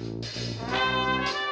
Música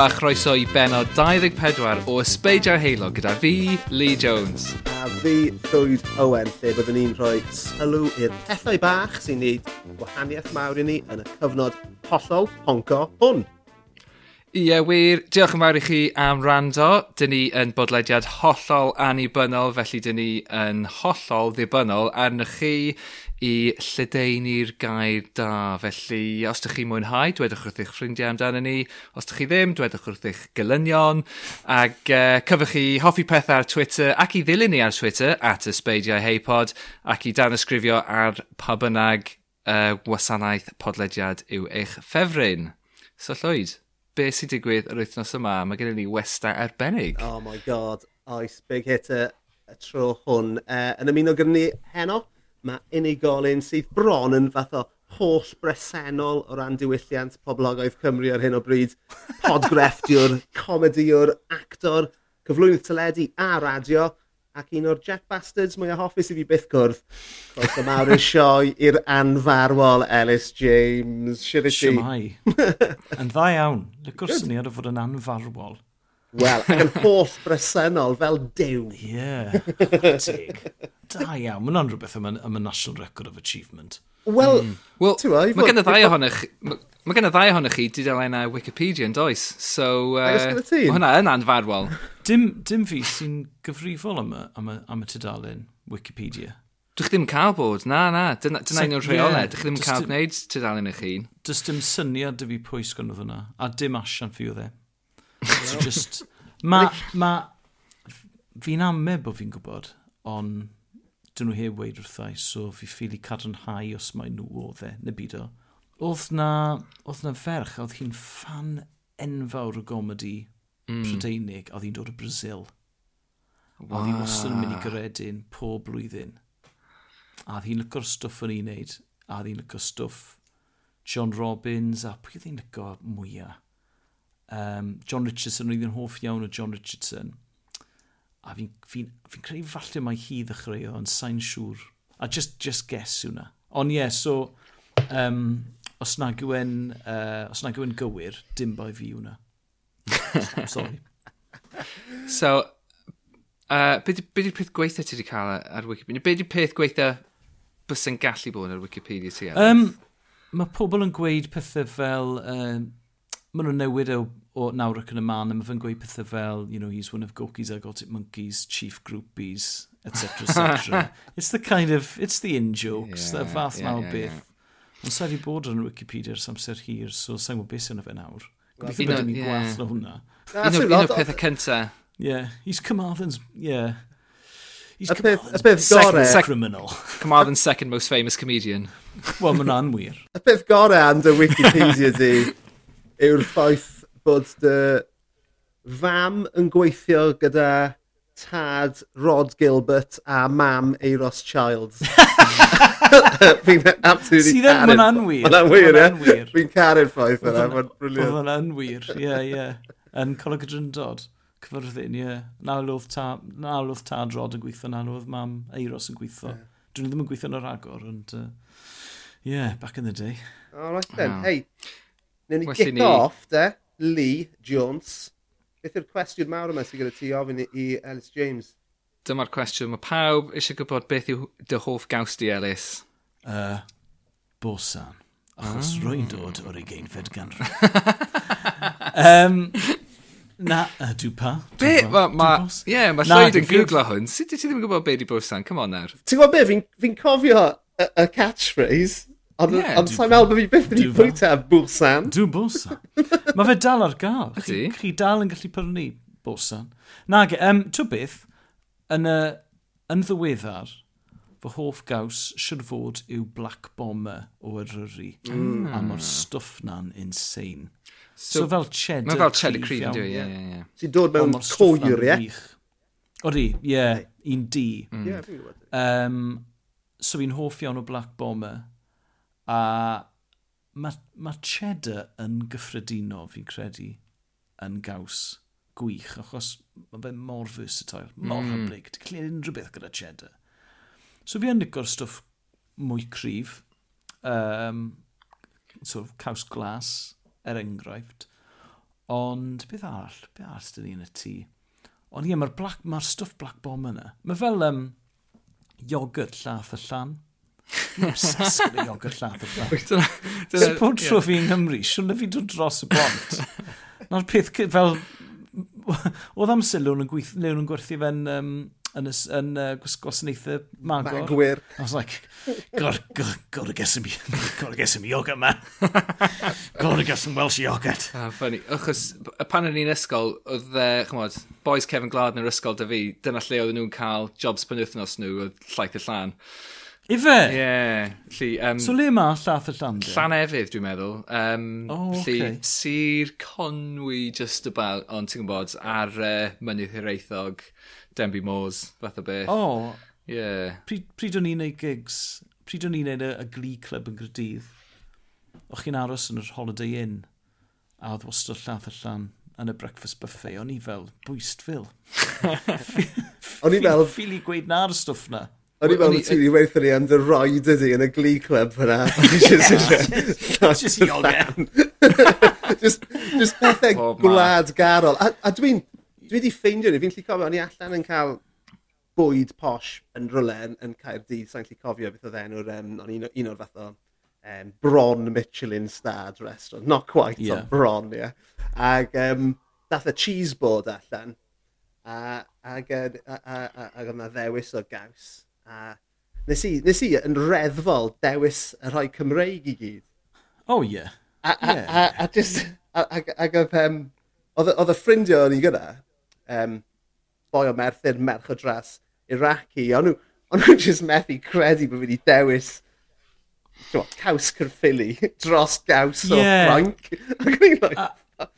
a chroeso i benod 24 o Ysbeidiau Heilo gyda fi, Lee Jones. A fi, Llwyd Owen, lle byddwn ni'n rhoi sylw i'r pethau bach sy'n neud gwahaniaeth mawr i ni yn y cyfnod hollol honco hwn. Ie, wir. Diolch yn fawr i chi am rando. Dyn ni yn bodlediad hollol anibynnol, felly dyn ni yn hollol ddibynnol arnych chi i lledeini'r gair da. Felly, os ydych chi mwynhau, dwedwch wrth eich ffrindiau amdano ni. Os ydych chi ddim, dwedwch wrth eich gylynion. Ac uh, cyfwch chi hoffi pethau ar Twitter ac i ddilyn ni ar Twitter at ysbeidiau heipod ac i dan ysgrifio ar pa bynnag uh, wasanaeth podlediad yw eich ffefryn. So llwyd be sy'n digwydd yr wythnos yma. Mae gennym ni westa arbennig. Oh my god, oes, big hitter y tro hwn. Uh, yn ymuno gyda ni heno, mae unigolyn sydd bron yn fath o holl bresennol o ran diwylliant poblogaeth Cymru ar hyn o bryd. Podgrefftiwr, comediwr, actor, cyflwynydd teledu a radio ac un o'r Jack Bastards mwy hoffus i fi byth cwrdd. y mawr i'r sioe i'r anfarwol Ellis James. Siwr i ti. Siamai. yn dda iawn. Lycwr syniad o fod yn anfarwol. Wel, ac yn holl bresennol fel dew. Ie, yeah, teg. Da iawn, mae'n rhywbeth am y National Record of Achievement. Wel, mm. well, well mae gen y ddau ohonych, Mae gen y ddau ohonych chi dudalennau Wikipedia yn does, so... Uh, Agos ti? Mae hwnna yn anfarwol. dim, dim fi sy'n gyfrifol am y, am y, am y tudalen Wikipedia. Dwi'ch ddim cael bod, na, na, dyna, dyna un o'r rheolau, dwi'ch ddim cael gwneud tudalen eich hun. Does dim syniad dy fi pwys gan oedd hwnna, a dim asian fi o dde. So just, ma, ma, fi'n ame bod fi'n gwybod, ond dyn nhw heb weid wrthau, so fi ffili cadarnhau os mae nhw o dde, neu byd o oedd na, oedd na ferch, oedd hi'n fan enfawr o gomedi mm. Prydeinig, oedd hi'n dod o Brazil. Wow. Oedd hi wastad yn mynd i ah. gyredin pob blwyddyn. A oedd hi'n lygo'r stwff o'n i'n neud, a oedd hi'n lyco'r stwff John Robbins, a pwy oedd hi'n lygo mwyaf? Um, John Richardson, oedd hi'n hoff iawn o John Richardson. A fi'n fi, fi, fi creu falle mae hi ddechreuodd, ond sain siŵr. A just, just guess yw. Ond ie, yeah, so... Um, os na gwen, uh, os na gwen gywir, dim bai fi hwnna. Sorry. so, uh, be di'r peth gweitha ti wedi cael ar Wikipedia? Be di'r peth gweitha bys yn gallu bod ar Wikipedia ti? Um, mae pobl yn gweud pethau fel... Um, maen nhw'n newid e o, o nawr ac yn y man, a mae fe'n gweud pethau fel, you know, he's one of Goki's Agotic Monkeys, chief groupies, etc, etc. it's the kind of, it's the in-jokes, yeah, the fath yeah, mawr yeah, beth. Yeah. Ond sa'i wedi bod yn Wikipedia ers amser hir, so sa'n gwybod beth sy'n fe nawr. Gobeithio bod ni'n gwaith na hwnna. Un o'r pethau cynta. Yeah, he's Carmarthen's, yeah. He's Carmarthen's beth, second, second criminal. Carmarthen's second most famous comedian. Wel, mae'n anwyr. Y peth gorau and y Wikipedia di yw'r ffaith bod dy fam yn gweithio gyda tad Rod Gilbert a mam Eros Childs. Fi'n absolutely Sydd yn ma'n anwyr. Ma'n anwyr, ie? Fi'n caru'r ffaith yna, ma'n briliant. Oedd yn anwyr, ie, ie. Yn Coleg y Dryndod, cyfyrddin, ie. Nawr oedd ta, nawr oedd ta drod yn gweithio, nawr oedd mam Eiros yn gweithio. Yeah. Dwi'n ddim yn gweithio yn yr agor, ond... Uh, yeah, back in the day. All right then, wow. hey. Newn ni kick ni... off, de. Lee Jones. Beth yw'r cwestiwn mawr yma sydd gyda ti ofyn i, i Ellis James? Dyma'r cwestiwn. Mae pawb eisiau gwybod beth yw dy hoff gaws di, Ellis uh, bosan. Achos oh. rwy'n dod o'r ugeinfed ganrif. um, na, uh, dw pa? Be? Dw ma, ma, dw yeah, mae Lloyd yn googlo hwn. Sut ti ddim yn gwybod be di bosan? Come on nawr. Ti'n gwybod beth? Fi'n fi cofio y, y catchphrase. Ond yeah, on sa'n meddwl bod fi byth wedi pwyta ar bwsan. Dw Bosan. Mae fe dal ar gael. Chi, chi dal yn gallu prynu bwsan. Nag, um, tw beth, yn y yn ddiweddar, fy hoff gaws siwr fod yw Black Bomber o Eryri. Mm. A mae'r stwff na'n insane. So, so fel cheddar. Mae fel cheddar cream, dwi, ie, ie, ie. Sy'n dod mewn coir, ie? Ori, ie, un di. Mm. Um, so fi'n hoff iawn o Black Bomber. A mae ma cheddar yn gyffredinol, fi'n credu, yn gaws gwych, achos mae fe mor versatile, mor mm. hyblyg. Ti'n clear unrhyw beth gyda cheddar. So fi yn licor stwff mwy cryf, um, so caws glas, er enghraifft. Ond beth arall? Beth arall sydd ni yn y tŷ? Ond ie, mae'r black, ma stwff black bomb yna. Mae fel um, yogurt llath y llan. Obsessed gyda yogurt llath y llan. Dyna bod tro fi yng Nghymru, siwrna fi dod dros y bont. Na'r peth fel... Oedd am sylw yn gweithio, yn gwerthu fe'n um, yn, y, yn uh, gwasanaethau magor. Magwyr. I was like, god, god, gotta get some, gotta get some yogurt, man. gotta get some Welsh yogurt. Ah, funny. Achos, pan o'n i'n ysgol, oedd, e, uh, chymod, boys Kevin Glad yn yr ysgol da fi, dyna lle oedden nhw'n cael jobs penwthnos nhw, oedd llaeth y llan. Ife? Ie. Yeah. Lly, um, so le mae llath y llan? Llan efydd, dwi'n meddwl. Um, oh, lli, okay. Sir Conwy, just about, ond ti'n gwybod, ar uh, mynydd Hiraethog. Denby Moores, fath o beth. O. Oh, yeah. Pryd, pryd o'n i'n neud gigs? Pryd o'n i'n neud y, y Glee Club yn Grydydd? O'ch chi'n aros yn yr Holiday Inn? A oedd wastad llath allan yn y breakfast buffet. O'n i fel bwyst fil. o'n i fel... Fili gweud na'r stwff na. O'n i fel ti wedi weithio ni am dy roed ydi yn y glee club fyna. Just yoga. Just pethau gwlad garol. A, a dwi'n dwi wedi ffeindio ni, fi'n lli cofio, o'n i allan yn cael bwyd posh yn rolen yn yn Caerdydd, sa'n lli cofio beth oedd enw'r, um, o'n un, un o'r fath o um, bron Michelin starred restaurant. Not quite, yeah. ond bron, ie. Yeah. Ag um, dath y cheese board allan, a, ag, a, a, a, ag yna ddewis o gaws. A nes i, nes i yn reddfol dewis y rhai Cymreig i gyd. Oh, ie. Yeah. A, a, yeah. a, a, a, just, ag, ag oedd, um, oedd y ffrindio o'n i gyda, um, boi o merthyr, merch o dras, Iraqi. Ond nhw, ond nhw jyst methu credu bod wedi dewis what, caws Cyrffili dros gaws yeah. o Ffranc. Ac o'n i'n like, a,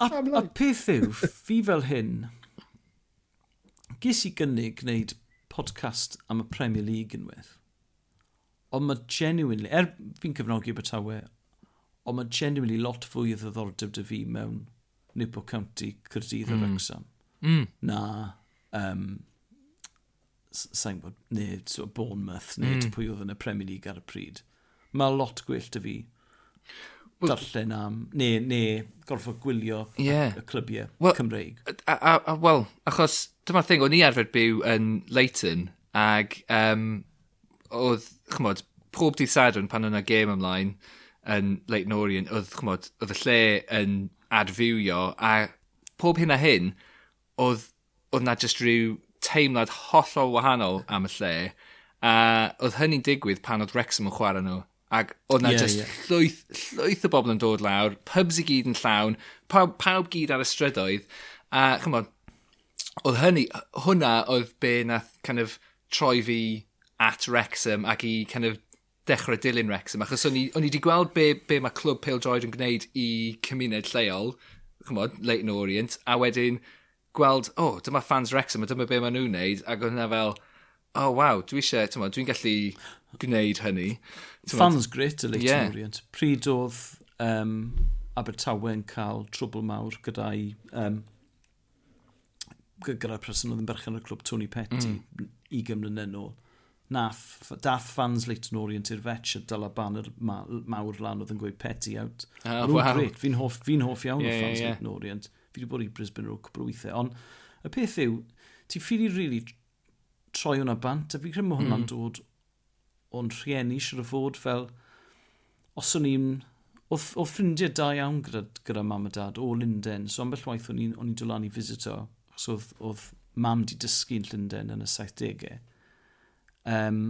a, a peth yw, fi fel hyn, ges i gynnig gwneud podcast am y Premier League unwaith. Ond mae genuinely, er fi'n cyfnogi Abertawe, ond mae genuinely lot fwy o ddiddordeb dy fi mewn Newport County, Cyrdydd mm. a Wrexham. Mm. Na, um, sa'n bod, neu so, Bournemouth, neu mm. pwy oedd yn y Premier League ar y pryd. Mae lot gwyllt y fi darllen am, neu, neu gorfod gwylio yeah. y, y clybiau well, Cymreig. A, a, a, wel, achos dyma'r thing, o'n i arfer byw yn Leighton, ag um, oedd, chymod, pob dydd Sadwrn pan yna gêm ymlaen yn Leighton Orient, oedd, chymod, oedd y lle yn adfywio, a pob hyn a hyn, oedd, oedd na just rhyw teimlad hollol wahanol am y lle, a oedd hynny'n digwydd pan oedd Wrexham yn chwarae nhw. Ac oedd na yeah, just yeah. llwyth, llwyth o bobl yn dod lawr, pubs i gyd yn llawn, pawb, pawb gyd ar y strydoedd, a chymod, oedd hynny, hwnna oedd be nath kind of troi fi at Wrexham ac i kind of dechrau dilyn Wrexham, achos o'n i, o'n i wedi gweld be, be mae Clwb Peldroed yn gwneud i cymuned lleol, chymod, Leighton Orient, a wedyn gweld, o, oh, dyma fans Wrexham, a dyma be maen nhw'n wneud, ac oedd hwnna fel, o, oh, waw, dwi eisiau, dwi'n gallu gwneud hynny. Tyma, fans grit y Leighton yeah. Orient. Pryd oedd um, Abertawe yn cael trwbl mawr gyda'i um, gyda'r person oedd yn berchen o'r clwb Tony Petty mm. i gymryd yn ôl nath, dath fans Leighton Orient i'r fetch a dyla banner ma mawr lan oedd yn gweud petty out. Oh, Rwy'n wow. gret, fi'n hoff, fi hoff iawn yeah, o fans yeah. Leighton Orient. Fi wedi bod i Brisbane Rook weithiau. ond y peth yw, ti'n ffili rili really troi hwnna bant, a fi'n credu mae hwnna'n mm. dod o'n rhieni siwr o fod fel, os o'n i'n, o ffrindiau da iawn gyda, gyda mam a dad o Linden, so ambell waith o'n i'n dod lan i visito, achos oedd, oedd mam di dysgu yn Linden yn y 70au. Um,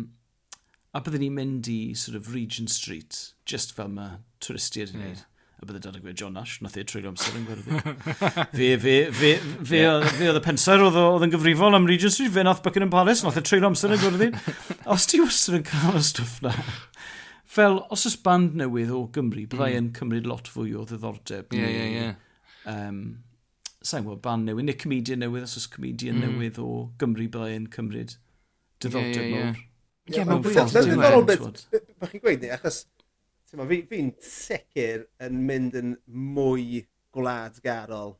a byddwn ni'n mynd i sort of Regent Street, just fel mae twristiaid yn gwneud. Mm. A byddai dad yn gweud John Nash, nath ei treulio amser yn gwerddi. fe, fe, fe, fe, fe oedd y pensaer oedd oedd yn gyfrifol am Regent Street, fe nath Buckingham Palace, nath ei treulio amser yn gwerddi. Os ti wastad yn cael y stwff na, fel os ys band newydd o Gymru, byddai mm. yn cymryd lot fwy o ddiddordeb. Ie, ie, ie. Um, Sa'n gwybod, band newydd, neu comedian newydd, os oes comedian mm. newydd o Gymru, byddai yn cymryd diddordeb Ie, ie, ie. mawr. Ie, mae'n bwyd. Mae'n ddiddorol beth, bach chi'n gweud ni, achos fi'n fi sicr yn mynd yn mwy gwladgarol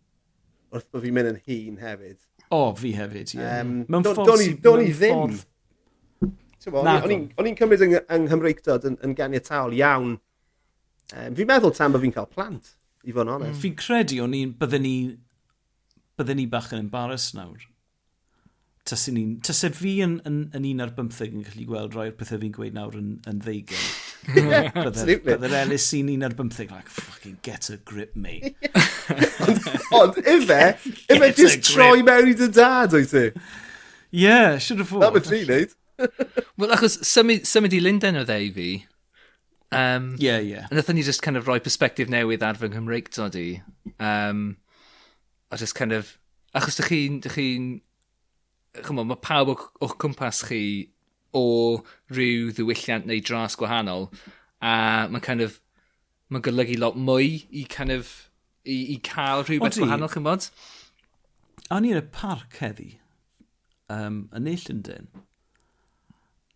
wrth bod fi'n mynd yn hun hefyd. O, fi hefyd, ie. Yeah. Um, Mewn ffordd... Do'n i ddim. O'n i'n cymryd yng, yng Nghymreictod yn, yn ganiataol iawn. Um, fi'n meddwl tan bod fi'n cael plant, i fod yn mm. onest. Mm. Fi'n credu o'n i'n... Bydden ni... Bydden ni bach yn embarrass nawr tasyn ni'n... Tasyn fi yn, yn, yn un ar bymtheg yn gallu gweld rhoi'r pethau fi'n gweud nawr yn, yn ddeugen. Byddai'r Elis sy'n un ar bymtheg, like, fucking get a grip, mate. Ond ife, ife just troi mewn i dy dad, o'i ti? Yeah, should have thought. That was ni'n neud. Wel, achos symud e i Linden o ddeu fi, Um, yeah, yeah. Nath ni just kind of roi perspective newydd ar fy Nghymreig dod i. Um, a just kind of... Achos dych chi'n... Dych chi'n chymod, mae pawb o'ch cwmpas chi o rhyw ddiwylliant neu dras gwahanol a mae'n kind of, mae'n golygu lot mwy i kind of, i, i cael rhywbeth Odi, gwahanol, chymod? O'n i yn y parc heddi, um, yn ei Llundain,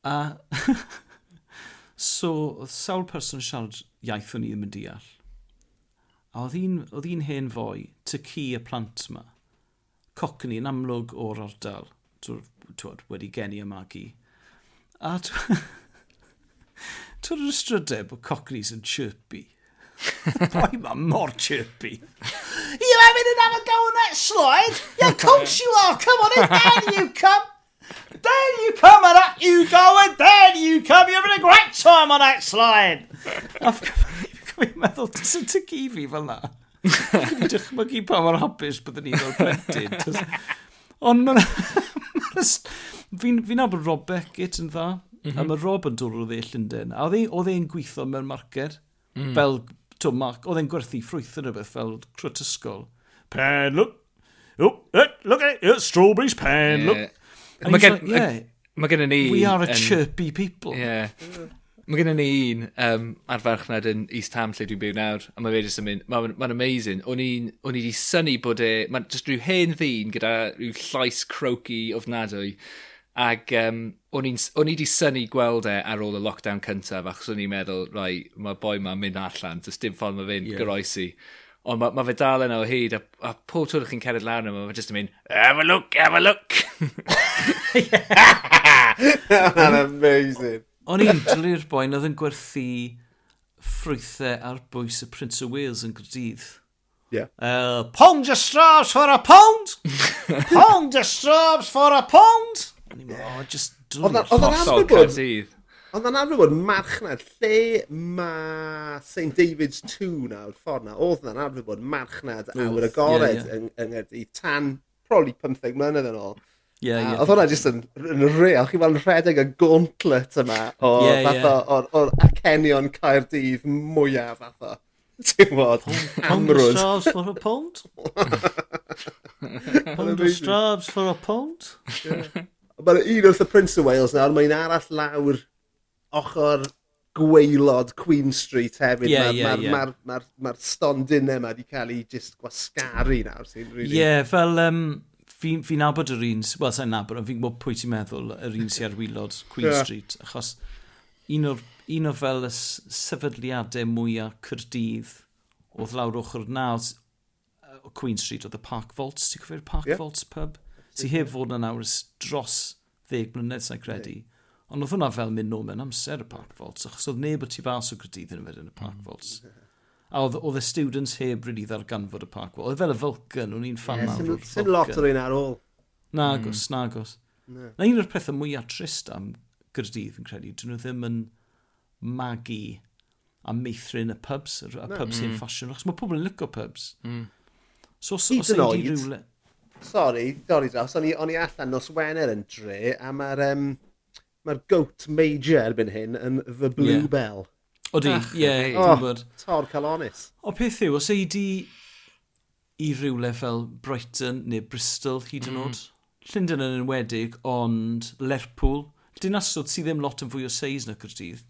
a so oedd sawl person siarad iaith o'n i ddim yn deall. A oedd un hen fwy, ty cu y plant yma, cocni yn amlwg o'r ardal – twod, wedi geni y gi. A twyd yr ystrydau bod cockneys yn chirpy. Boi ma mor chirpy. You having another go on that slide? Yeah, of course you are. Come on in. Down you come. Down you come and up you go and down you come. You're having a great time on that slide. I've fi'n meddwl, dwi'n tygu fi fel na. Dwi'n dychmygu pa mor hapus byddwn ni fel plentyn. Ond mae'n fi'n fi nabod Rob Beckett yn dda, mm -hmm. a mhm. mae Rob yn dod o dde Llundain, a oedd e'n gweithio mewn marced, mm. fel, to, marc, oedd e'n gwerthu ffrwyth yn rhywbeth fel crwtysgol. Pen, look, oh, eh, look at it, strawberries, pen, yeah. look. Mae gen, like, yeah, ma gen ni... We are a um, chirpy people. Yeah. Mm. Mae gennym ni un um, ar farchnad yn East Ham lle dwi'n byw nawr, a mae fe jyst yn mynd, mae'n ma amazing. O'n i wedi syni bod e, mae'n just rhyw hen ddyn gyda rhyw llais croaky ofnadwy, ac um, o'n i wedi syni gweld e ar ôl y lockdown cyntaf, achos o'n i'n meddwl, rai, mae boi ma'n mynd allan, dys dim ffordd mae fe'n yeah. goroesi. Ond mae ma fe dal yna o hyd, a, a pob tŵr chi'n cered lawr yna, mae'n jyst yn mynd, have a look, have a look! That's amazing. O'n i'n dlir boen oedd yn gwerthu ffrwythau ar bwys y Prince of Wales yn Grydydd. Yeah. Uh, pound your straws for a pound! pound your straws for a pound! O'n i'n meddwl, oh, just dlir. Oedd yn arfer bod... Ond yna rhywun bod marchnad, lle mae St David's 2 nawr, ffordd na, oedd yna'n arfer bod marchnad awr agored yng Nghyrdydd tan probably 15 mlynedd yn ôl. Ie, ie. Oedd hwnna jyst yn, yn real, chi'n fel rhedeg y gauntlet yma o yeah, fatha, yeah. o'r, or acenion Caerdydd mwyaf fatha. Ti'n bod, amrwyd. straws for a pound? pound of straws for a pound? Mae'n un wrth y Prince of Wales nawr, mae'n arall lawr ochr gweilod Queen Street hefyd. Yeah, Mae'r yeah, ma, yeah. ma, ma, ma, ma stondinau yma wedi cael ei just gwasgaru nawr. sy'n Ie, really... yeah, fel... Um, fi'n fi nabod yr un, wel, sa'n nabod, ond fi'n gwybod pwy ti'n meddwl yr un sy'n ar wylod Queen yeah. Street, achos un o'r un o fel y sefydliadau mwyaf cyrdydd oedd lawr ochr na o Queen Street oedd y Park Vaults, ti'n cofio'r Park yeah. Vaults pub? sy'n heb fod na nawr dros ddeg mlynedd sa'n credu. Yeah. Ond oedd hwnna fel mynd nôl mewn amser y Park Vaults, achos oedd neb o tu fas o Grydydd yn y Park Vaults. Yeah a oedd oedd y students heb rydw i ddarganfod y park wall. Oedd fel y Vulcan, o'n i'n fan yeah, mawr. Sim lot o'r un ar ôl. Nagos, mm. nagos. Na. na un o'r pethau mwyaf trist am Gyrdydd, yn credu, dyn nhw ddim yn magu a meithrin y pubs, y no. pubs mm. sy'n ffasiwn, achos mae pobl yn lyco pubs. Mm. So, os, os oed, rhywle... Sorry, dorri draws, o'n i, on i allan nos Wener yn dre, a mae'r um, mae goat major erbyn hyn yn The Blue yeah. Bell. Odi, ie, dwi'n oh, gwybod. Tor Calonis. O peth yw, os ei di i rywle fel Brighton neu Bristol hyd yn mm. oed, mm. Llundain yn enwedig, ond Lerpwl, dinasodd sydd ddim lot yn fwy o seis na Cyrdydd.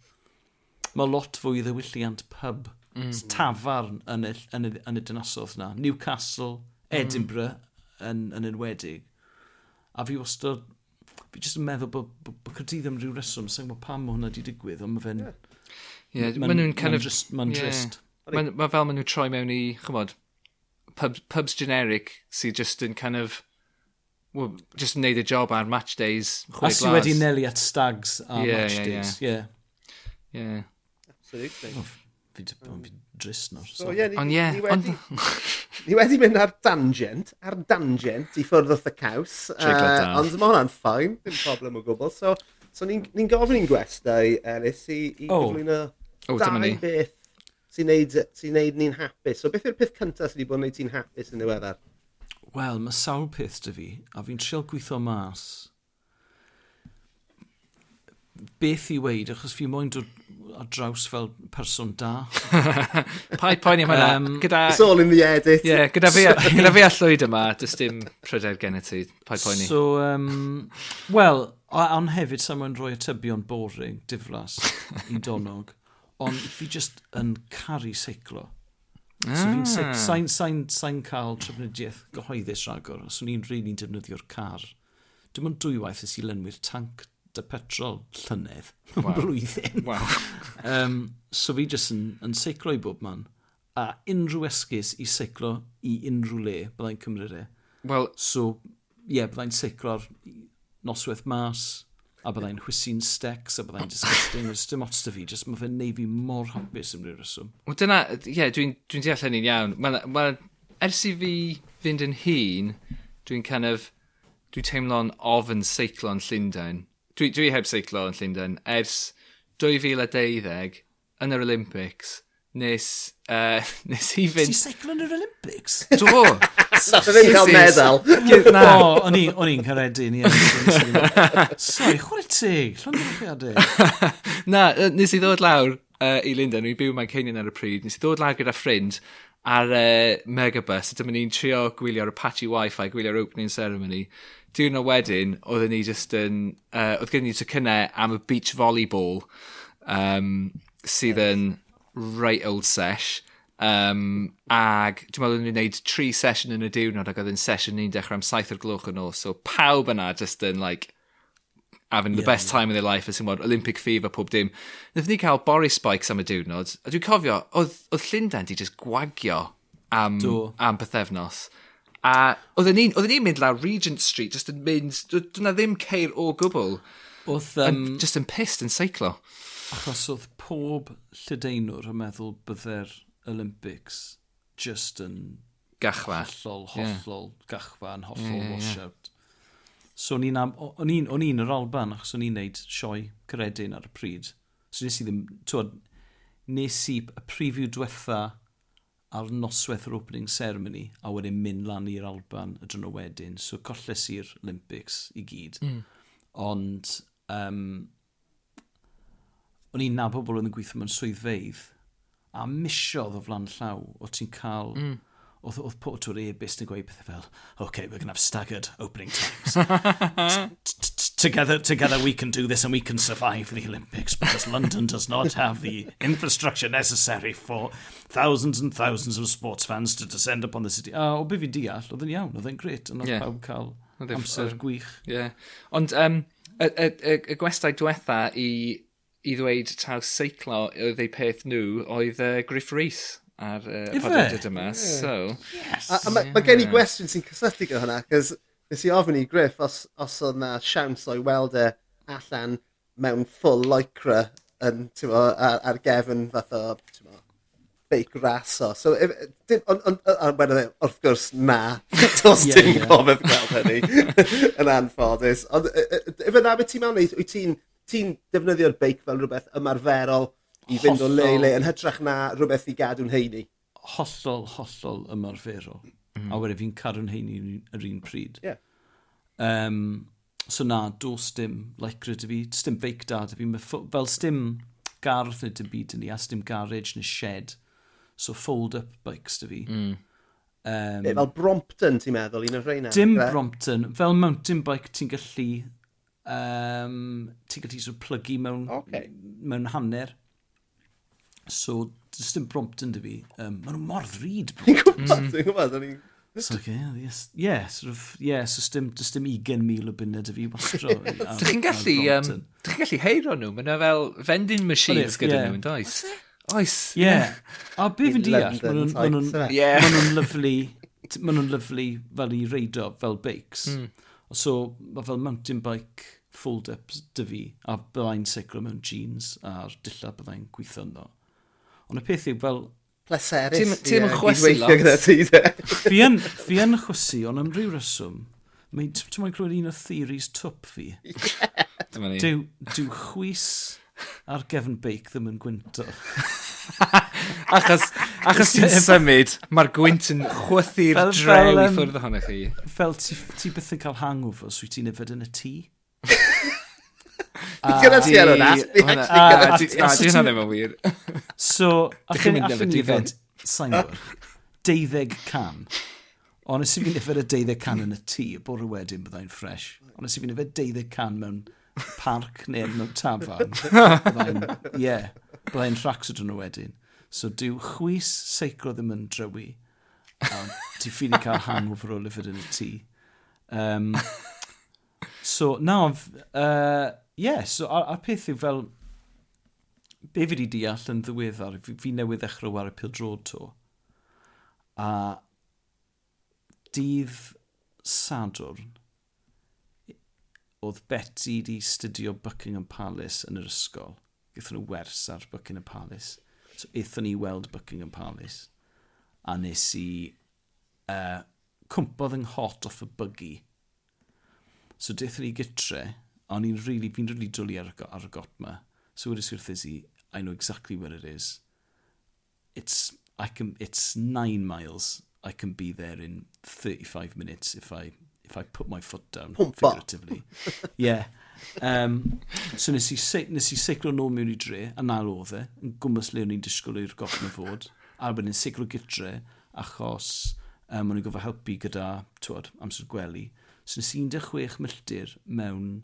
Mae lot fwy ddewilliant pub. Mm. Tafarn yn y, yn, y, yn y dynasodd na. Newcastle, mm. Edinburgh mm. yn, yn enwedig. A fi wastad... Fi jyst yn meddwl bod, bod, bod Cyrdydd am ryw reswm, sy'n gwybod pam mae hwnna wedi digwydd, ond mae fe'n... Yeah Yeah, maen nhw'n kind of... Maen drist. Mae ma fel maen nhw'n troi mewn i, chymod, pub, pubs generic sydd just yn kind of... Well, just yn neud y job ar match days. A sy wedi nelu at stags ar yeah, match yeah, days. Yeah. yeah. yeah. Absolutely. Oh, fi wedi drist nawr. So, yeah, ni, yeah, ni, wedi, ni wedi mynd ar dangent, ar dangent i ffwrdd wrth y caws. Uh, ond mae hwnna'n ffain, dim problem o gwbl. So, so ni'n ni gofyn i'n gwestau, Elis, i, i oh. gyflwyno O, dyma ni. beth sy'n neud, sy neud ni'n hapus. So beth yw'r peth cyntaf sydd wedi bod yn neud ti'n hapus yn ddiweddar? Wel, mae sawl peth dy fi, a fi'n trial gweithio mas. Beth i weid, achos fi moyn dod ar draws fel person da. Paid poeni am hynna. Um, gyda... It's all in the edit. Yeah, gyda fi, gyda fi a llwyd yma, dys dim pryder gen i ti. Paid poeni. So, um, well, ond hefyd, sa'n mwyn rhoi atybion boring, diflas, i donog. Ond fi just yn caru seiclo. Ah. So fi'n sain, ah. sain, sain, sain cael trefnidiaeth gyhoeddus rhagor, os so o'n i'n rili'n defnyddio'r car. Dim ond dwy waith ys i lenwi'r tanc dy petrol llynedd wow. blwyddyn. Wow. um, so fi jyst yn, yn seiclo i bob man. A unrhyw esgus i seiclo i unrhyw le byddai'n cymryd e. Well, so, ie, yeah, byddai'n seiclo'r noswaith mas, a byddai'n hwysi'n stecs, a byddai'n disgusting, Oes dim ots da fi, jyst mae fe'n neud fi mor hapus yn ryw reswm. Wel dyna, ie, yeah, dwi'n dwi deall hynny'n iawn. Ma, ma, ers i fi fynd yn hun, dwi'n kind of, dwi'n teimlo'n ofyn seiclo'n Llundain. Dwi, dwi heb seiclo yn Llundain ers 2012 yn yr Olympics nes, uh, nes i fynd... Ti'n seiclo yn yr Olympics? Do! Nath o ddim cael meddal. Na, o'n i'n caredin, ie. Sorry, chwarae teg, llon ddechreuadau. Na, nes i ddod lawr uh, i Lundain, i'n byw mae'n ceinion ar y pryd, nes i ddod lawr gyda ffrind ar uh, Megabus, a dyma ni'n trio gwylio'r Apache Wi-Fi, gwylio'r opening ceremony. Diwrno wedyn, oedden ni just yn... Uh, oedd gen ni tocynnau am y beach volleyball, um, sydd yn... Yes right old sesh. Um, ag dwi'n meddwl ni'n gwneud tri sesiwn yn y diwrnod ac oedd yn sesiwn ni'n dechrau am saith o'r gloch yn nos. So pawb yna just yn like having the yeah, best yeah. time of their life, as in what, Olympic fever, pob dim. Nid ni cael Boris Spikes am y diwrnod, a dwi'n cofio, oedd, oedd Llundain di just gwagio am, Do. am pethefnos. A oedden ni'n ni mynd lawr Regent Street, just yn mynd, dyna ddim ceir o gwbl. Oedd... Um, just yn pissed yn seiclo. Achos oedd pob llydeinwr yn meddwl byddai'r Olympics just yn... Gachfa. Hollol, hollol, yeah. gachfa yn hollol yeah, yeah, washout. So o'n i'n yr Alban, achos o'n i'n neud sioe credin ar y pryd. So nes i ddim, twod, nes i y preview diwetha ar noswaith yr opening ceremony, a wedyn mynd lan i'r Alban y dron o wedyn. So colles i'r Olympics i gyd. Mm. Ond, um, o'n i'n nabod bobl yn gweithio mewn swyddfeidd, a misiodd o flan llaw, o ti'n cael... Mm. Oedd, oedd pot o'r e-bus yn gweud pethau fel, OK, we're going to have staggered opening times. together, together we can do this and we can survive the Olympics because London does not have the infrastructure necessary for thousands and thousands of sports fans to descend upon the city. A o be fi deall, oedd yn iawn, oedd yn gret, ond oedd yeah. pawb cael e amser e- gwych. Yeah. Ond um, y, y, y, y gwestai diwetha i i ddweud taw seiclo oedd eu peth nhw oedd uh, Griff Rhys ar uh, podlediad yma. Yeah. So, yes. A, a mae yeah. ma gen i gwestiwn sy'n cysylltu gyda hwnna, cos nes i ofyn i Griff os, os oedd na siawns o'i weld e allan mewn full lycra yn, mo, ar, ar gefn fath o mo, fake raso. So, if, on, on, on, on, wrth gwrs, na. dos yeah, dim yeah. gofod gweld hynny yn anffodus. Ond, if yna beth ti'n mewn neud, wyt ti'n ti'n defnyddio'r beic fel rhywbeth ymarferol i fynd hollol. o le i le yn hytrach na rhywbeth i gadw'n heini? Hollol, hollol ymarferol. Mm. A wedyn fi'n cadw'n heini yr un pryd. Yeah. Um, so na, dos dim lycra dy fi, stim beic da dy fi, fel stim gardd neu dim byd yn ni, a stim garage neu shed. So fold-up bikes dy fi. Mm. Um, e, fel Brompton ti'n meddwl, un o'r rheina? Dim Brompton, fel mountain bike ti'n gallu um, ti'n gallu sort of plygu mewn, okay. mewn hanner. So, just yn prompt yn dy fi. Um, maen nhw mor ddrud. Ti'n gwybod, mm. ti'n gwybod. o'n i'n... So, okay, yes, yeah, sort of, yeah, so stym, just dim 20,000 o buned y fi wastro. Dych chi'n gallu, um, dych chi'n gallu heiro nhw, mae'n fel vending e, machines gyda yeah. nhw yn does. Oes. E? Yeah. A be fi'n deall, maen nhw'n lyflu, maen nhw'n lyflu fel i reidio fel bakes. Mm. So, mae fel mountain bike fold-ups dy fi, a byddai'n seiclo mewn jeans a'r dilla byddai'n gweithio yno. Ond y peth yw, fel... Pleserus. Ti'n yn eh, chwysu lot. gyda ti, de. Fi yn fi yn chwysu, ond am ryw reswm, ti'n mwyn clywed un o theories twp fi. Yeah. Dyw chwys ar gefn beic ddim yn gwynto. achos, achos ti'n symud, mae'r gwynt yn chwythu'r drew i ffwrdd ohonoch chi. Fel ti, ti byth yn cael hangover, os wyt ti'n yfed yn y tŷ? Fi gyda ti ar hwnna. Ti'n gyda ddim yn wir. So, allan ni yfed, sa'n gwybod, deuddeg can. Ond nes i fi'n yfed y deuddeg can yn y tŷ, y bore wedyn byddai'n ffres. Ond nes i fi'n yfed deuddeg can mewn parc neu mewn tafan. Ie. yeah blaen rhacs ydyn nhw wedyn. So dyw chwys seicro ddim yn drywi. Um, ti ffili cael hangover o lyfr yn y tŷ. Um, so, na, uh, yeah, so a'r, ar peth yw fel, be fi wedi deall yn ddiweddar, fi, fi newydd ddechrau war y pildrod to. A dydd Sadwrn, oedd Betty di studio Buckingham Palace yn yr ysgol gaethon nhw wers ar Buckingham Palace. So, eithon ni weld Buckingham Palace. A nes i uh, cwmpodd yng nghot off y buggy. So, deithon ni gytre, on i'n really, fi'n really dwlu ar, ar y got ma. So, wedys i'r thysi, I know exactly where it is. It's, I can, it's nine miles. I can be there in 35 minutes if I if I put my foot down Pumpa. figuratively. yeah. Um, so nes i, nes i sicro nôl mewn i dre, a na oedd e, yn gwmpas le o'n i'n disgwyl i'r goffn o fod, a wedyn sicro gytre, achos um, o'n i'n gofio helpu gyda, twod, amser gwely. So nes i'n 16 milltir mewn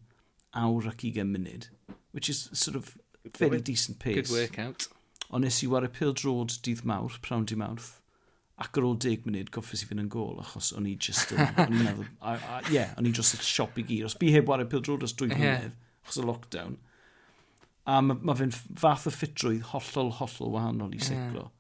awr ac 20 munud, which is sort of very decent pace. Good workout. Ond nes i war y pildrod dydd mawr, prawn di mawrth, ac ar ôl deg munud goffus i fynd yn gôl, achos o'n i just yn, o'n i'n meddwl, a, a, yeah, o'n i dros y siop i gyd. Os bu heb wario pildrod os dwy flynedd, achos y lockdown, a mae ma fe'n fath o ffitrwydd hollol, hollol wahanol i seiclo. Yeah.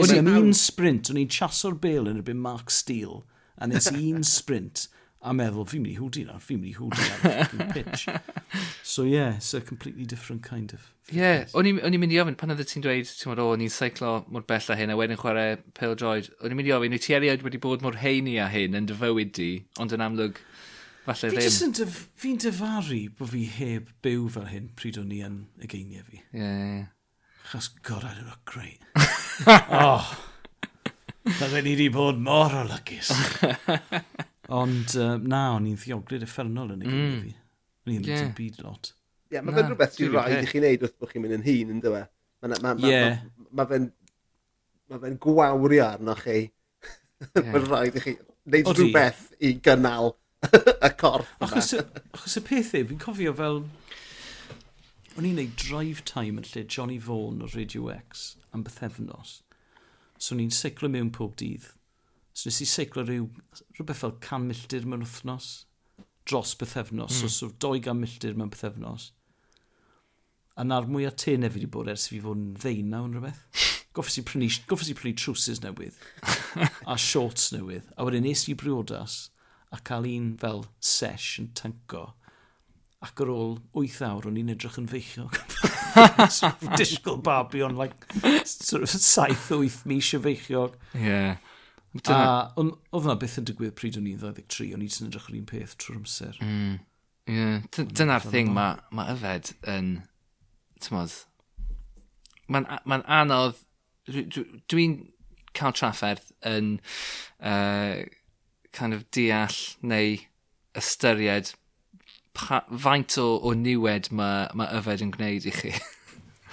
O'n i'n un sprint, o'n i'n chaso'r bel yn erbyn Mark Steele, a nes i un sprint, a meddwl, fi'n mynd i hwdi nawr, fi'n mynd i hwdi nawr, pitch. So yeah, it's a completely different kind of Ie, yeah, o'n i'n mynd i ofyn, pan oedd ti'n dweud, ti'n meddwl, o, ni'n seiclo mor bell a hyn, a wedyn chwarae pel droid, o'n i'n mynd i ofyn, wyt ti erioed wedi bod mor heini a hyn yn dy fywyd di, ond yn amlwg, falle fi ddim. Dyf, Fi'n dyfaru bod fi heb byw fel hyn pryd o'n i yn y geiniau fi. Ie, yeah. Chos god, I look great. oh, Bydden ni wedi bod mor o lygis. Ond uh, na, o'n i'n ddiogrid effernol yn y mm. geiniau fi. O'n i'n yeah. byd lot. Ie, yeah, mae fe'n rhywbeth sy'n rhaid i chi wneud wrth bod chi'n mynd yn hun, yn dywe. Mae ma, ma, yeah. ma, ma, ma, ma fe'n gwawri arnoch chi. yeah. mae'n rhaid i chi wneud Odi. rhywbeth i gynnal y corff yma. Achos y peth yw, fi'n cofio fel... O'n i'n neud drive time yn lle Johnny Vaughan o Radio X am bythefnos. So o'n i'n seiclo mewn pob dydd. So nes i seiclo rhyw, rhywbeth fel can milltir mewn wythnos dros bythefnos. Mm. So, hmm. so 200 milltir mewn bythefnos a na'r mwy o te fi wedi bod ers fi fod yn ddeunaw yn rhywbeth. Goffes i prynu, goffes i prynu trwsus newydd a shorts newydd. A wedyn nes i briodas a cael un fel sesh yn tanko. Ac ar ôl 8 awr, o'n i'n edrych yn feichio. sort of disgwyl babi o'n like, sort of 7-8 mis o feichiog. Yeah. Dyna... A oedd yna beth yn digwydd pryd o'n i'n 23, o'n i'n edrych yr un peth trwy'r amser. Mm. Yeah. Dyna'r thing mae ma yfed yn tymod, mae'n ma anodd, dwi'n dwi cael trafferth yn uh, kind of deall neu ystyried pa, faint o, o niwed mae ma yfed yn gwneud i chi.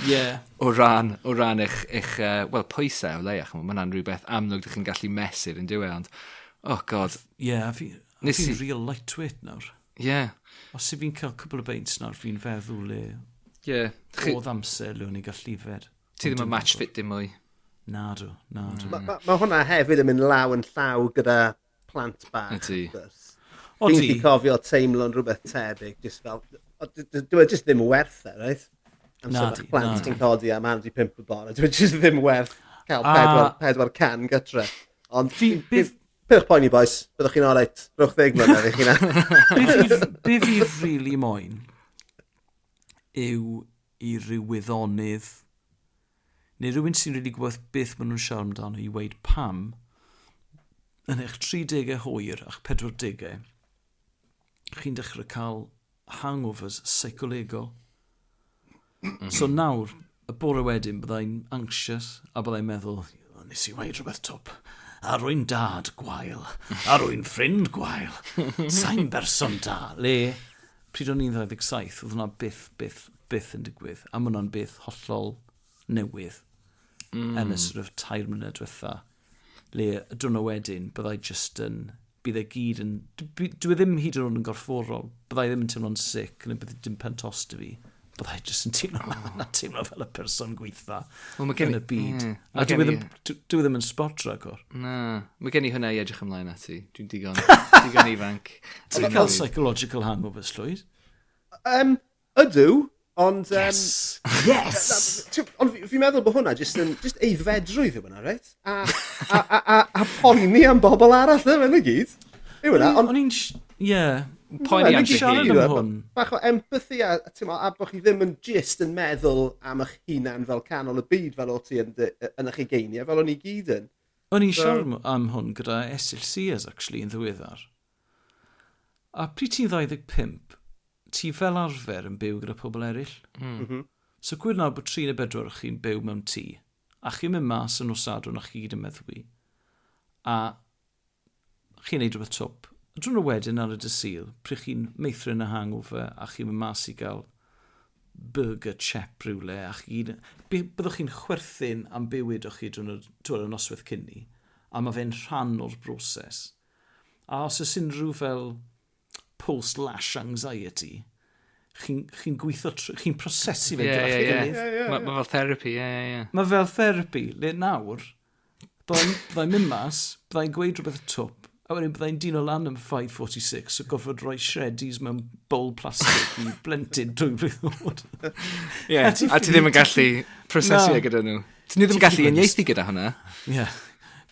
Yeah. o ran, o ran eich, eich uh, wel, pwysau o leiach. Mae hwnna'n rhywbeth amlwg ydych chi'n gallu mesur yn diwy, e, ond, oh god. Ie, Yeah, a fi, a fi'n real lightweight nawr. Ie. Yeah. Os i fi'n cael cwbl o beint nawr, fi'n feddwl le, Yeah. Oedd amser lwn i gallu gallifed. Ti ddim yn match fit dim mwy. Na dw, Nadw, nadw. Mae ma, ma hwnna hefyd yn mynd law yn llaw gyda plant bach. Ydy. Fi'n di cofio teimlo'n rhywbeth tebyg, just fel, dwi'n e just ddim werth e, right? Amser bach plant ti'n codi am Andy pimp y bore. dwi'n e just ddim werth cael pedwar, pedwar can gytre. Ond, pyrch poen i boes, byddwch chi'n oreit, rwch ddeg mlynedd i chi na. Be fi rili moyn yw i ryw wyddonydd, neu rhywun sy'n rili really gwybod beth maen nhw'n siarad amdano i weid pam, yn eich 30au hwyr a'ch 40au, chi'n dechrau cael hangovers seicolegol. Mm-hmm. so nawr, y bore wedyn, byddai'n anxious a byddai'n meddwl, nes i weid rhywbeth top. a rwy'n dad gwael, a rwy'n ffrind gwael, sa'n berson da. Le, pryd o'n i'n 27, oedd hwnna byth, byth, byth yn digwydd. A mae hwnna'n byth hollol newydd mm. yn y sort of tair mlynedd diwetha. Le y dwrnod wedyn, byddai just yn, bydd e gyd yn, dwi, dwi e ddim hyd yn oed yn gorfforol, byddai ddim yn teimlo'n sic, neu bydd e dim pentos da fi byddai jyst yn teimlo, oh. na teimlo fel y person gweitha well, mae gen... yn y byd. Mm, a dwi e ddim, dwi e ddim yn spot record. Na, mae gen i hynna i edrych ymlaen ati. Dwi'n digon, digon ifanc. Ti'n cael psychological hangover llwyd? Um, ydw, ond... Um, yes! Yes! Ond fi'n meddwl bod hwnna jyst yn just eiddfedrwydd yw hwnna, reit? A, a, a, a, a poeni am bobl arall yma, yn y gyd. Yw hwnna, ond... Ie, poeni am siarad am hwn. Bach o empathy a, a, a bod chi ddim yn gist yn meddwl am eich hunan fel canol y byd fel o ti yn, yn eich egeiniau, fel o'n i gyd yn. O'n i'n so... siarad am hwn gyda Esil Sears, actually, yn ddiweddar. A pryd ti'n 25, ti fel arfer yn byw gyda pobl eraill. Mm. Mhm. So gwir nawr bod tri neu bedwar o'ch chi'n byw mewn tŷ, a chi'n mynd mas yn osadwn a chi gyd yn meddwi, a chi'n neud rhywbeth twp drwy'n wedyn ar y dysil, pryd chi'n meithrin y hangover a chi'n mynd mas i gael burger chep rhywle, a chi'n... Byddwch chi'n chwerthin am bywyd o'ch chi drwy'n y noswaith cynni, a mae fe'n rhan o'r broses. A os oes unrhyw fel post-lash anxiety, chi'n chi gweithio, chi'n prosesu fe yeah, gyda yeah, yeah. yeah, Mae ma fel therapy, ie, yeah, ie. Yeah. Mae fel therapy, le nawr, byddai'n mynd mas, byddai'n gweud rhywbeth twp, A wedyn byddai'n dyn o lan am 5.46, so gofod rhoi shreddies mewn bowl plastig i blentyn drwy blwydd oed. Ie, a ti ddim yn gallu prosesu no. gyda nhw. Ti ddim yn gallu uniaethu gyda hwnna. Ie. Yeah.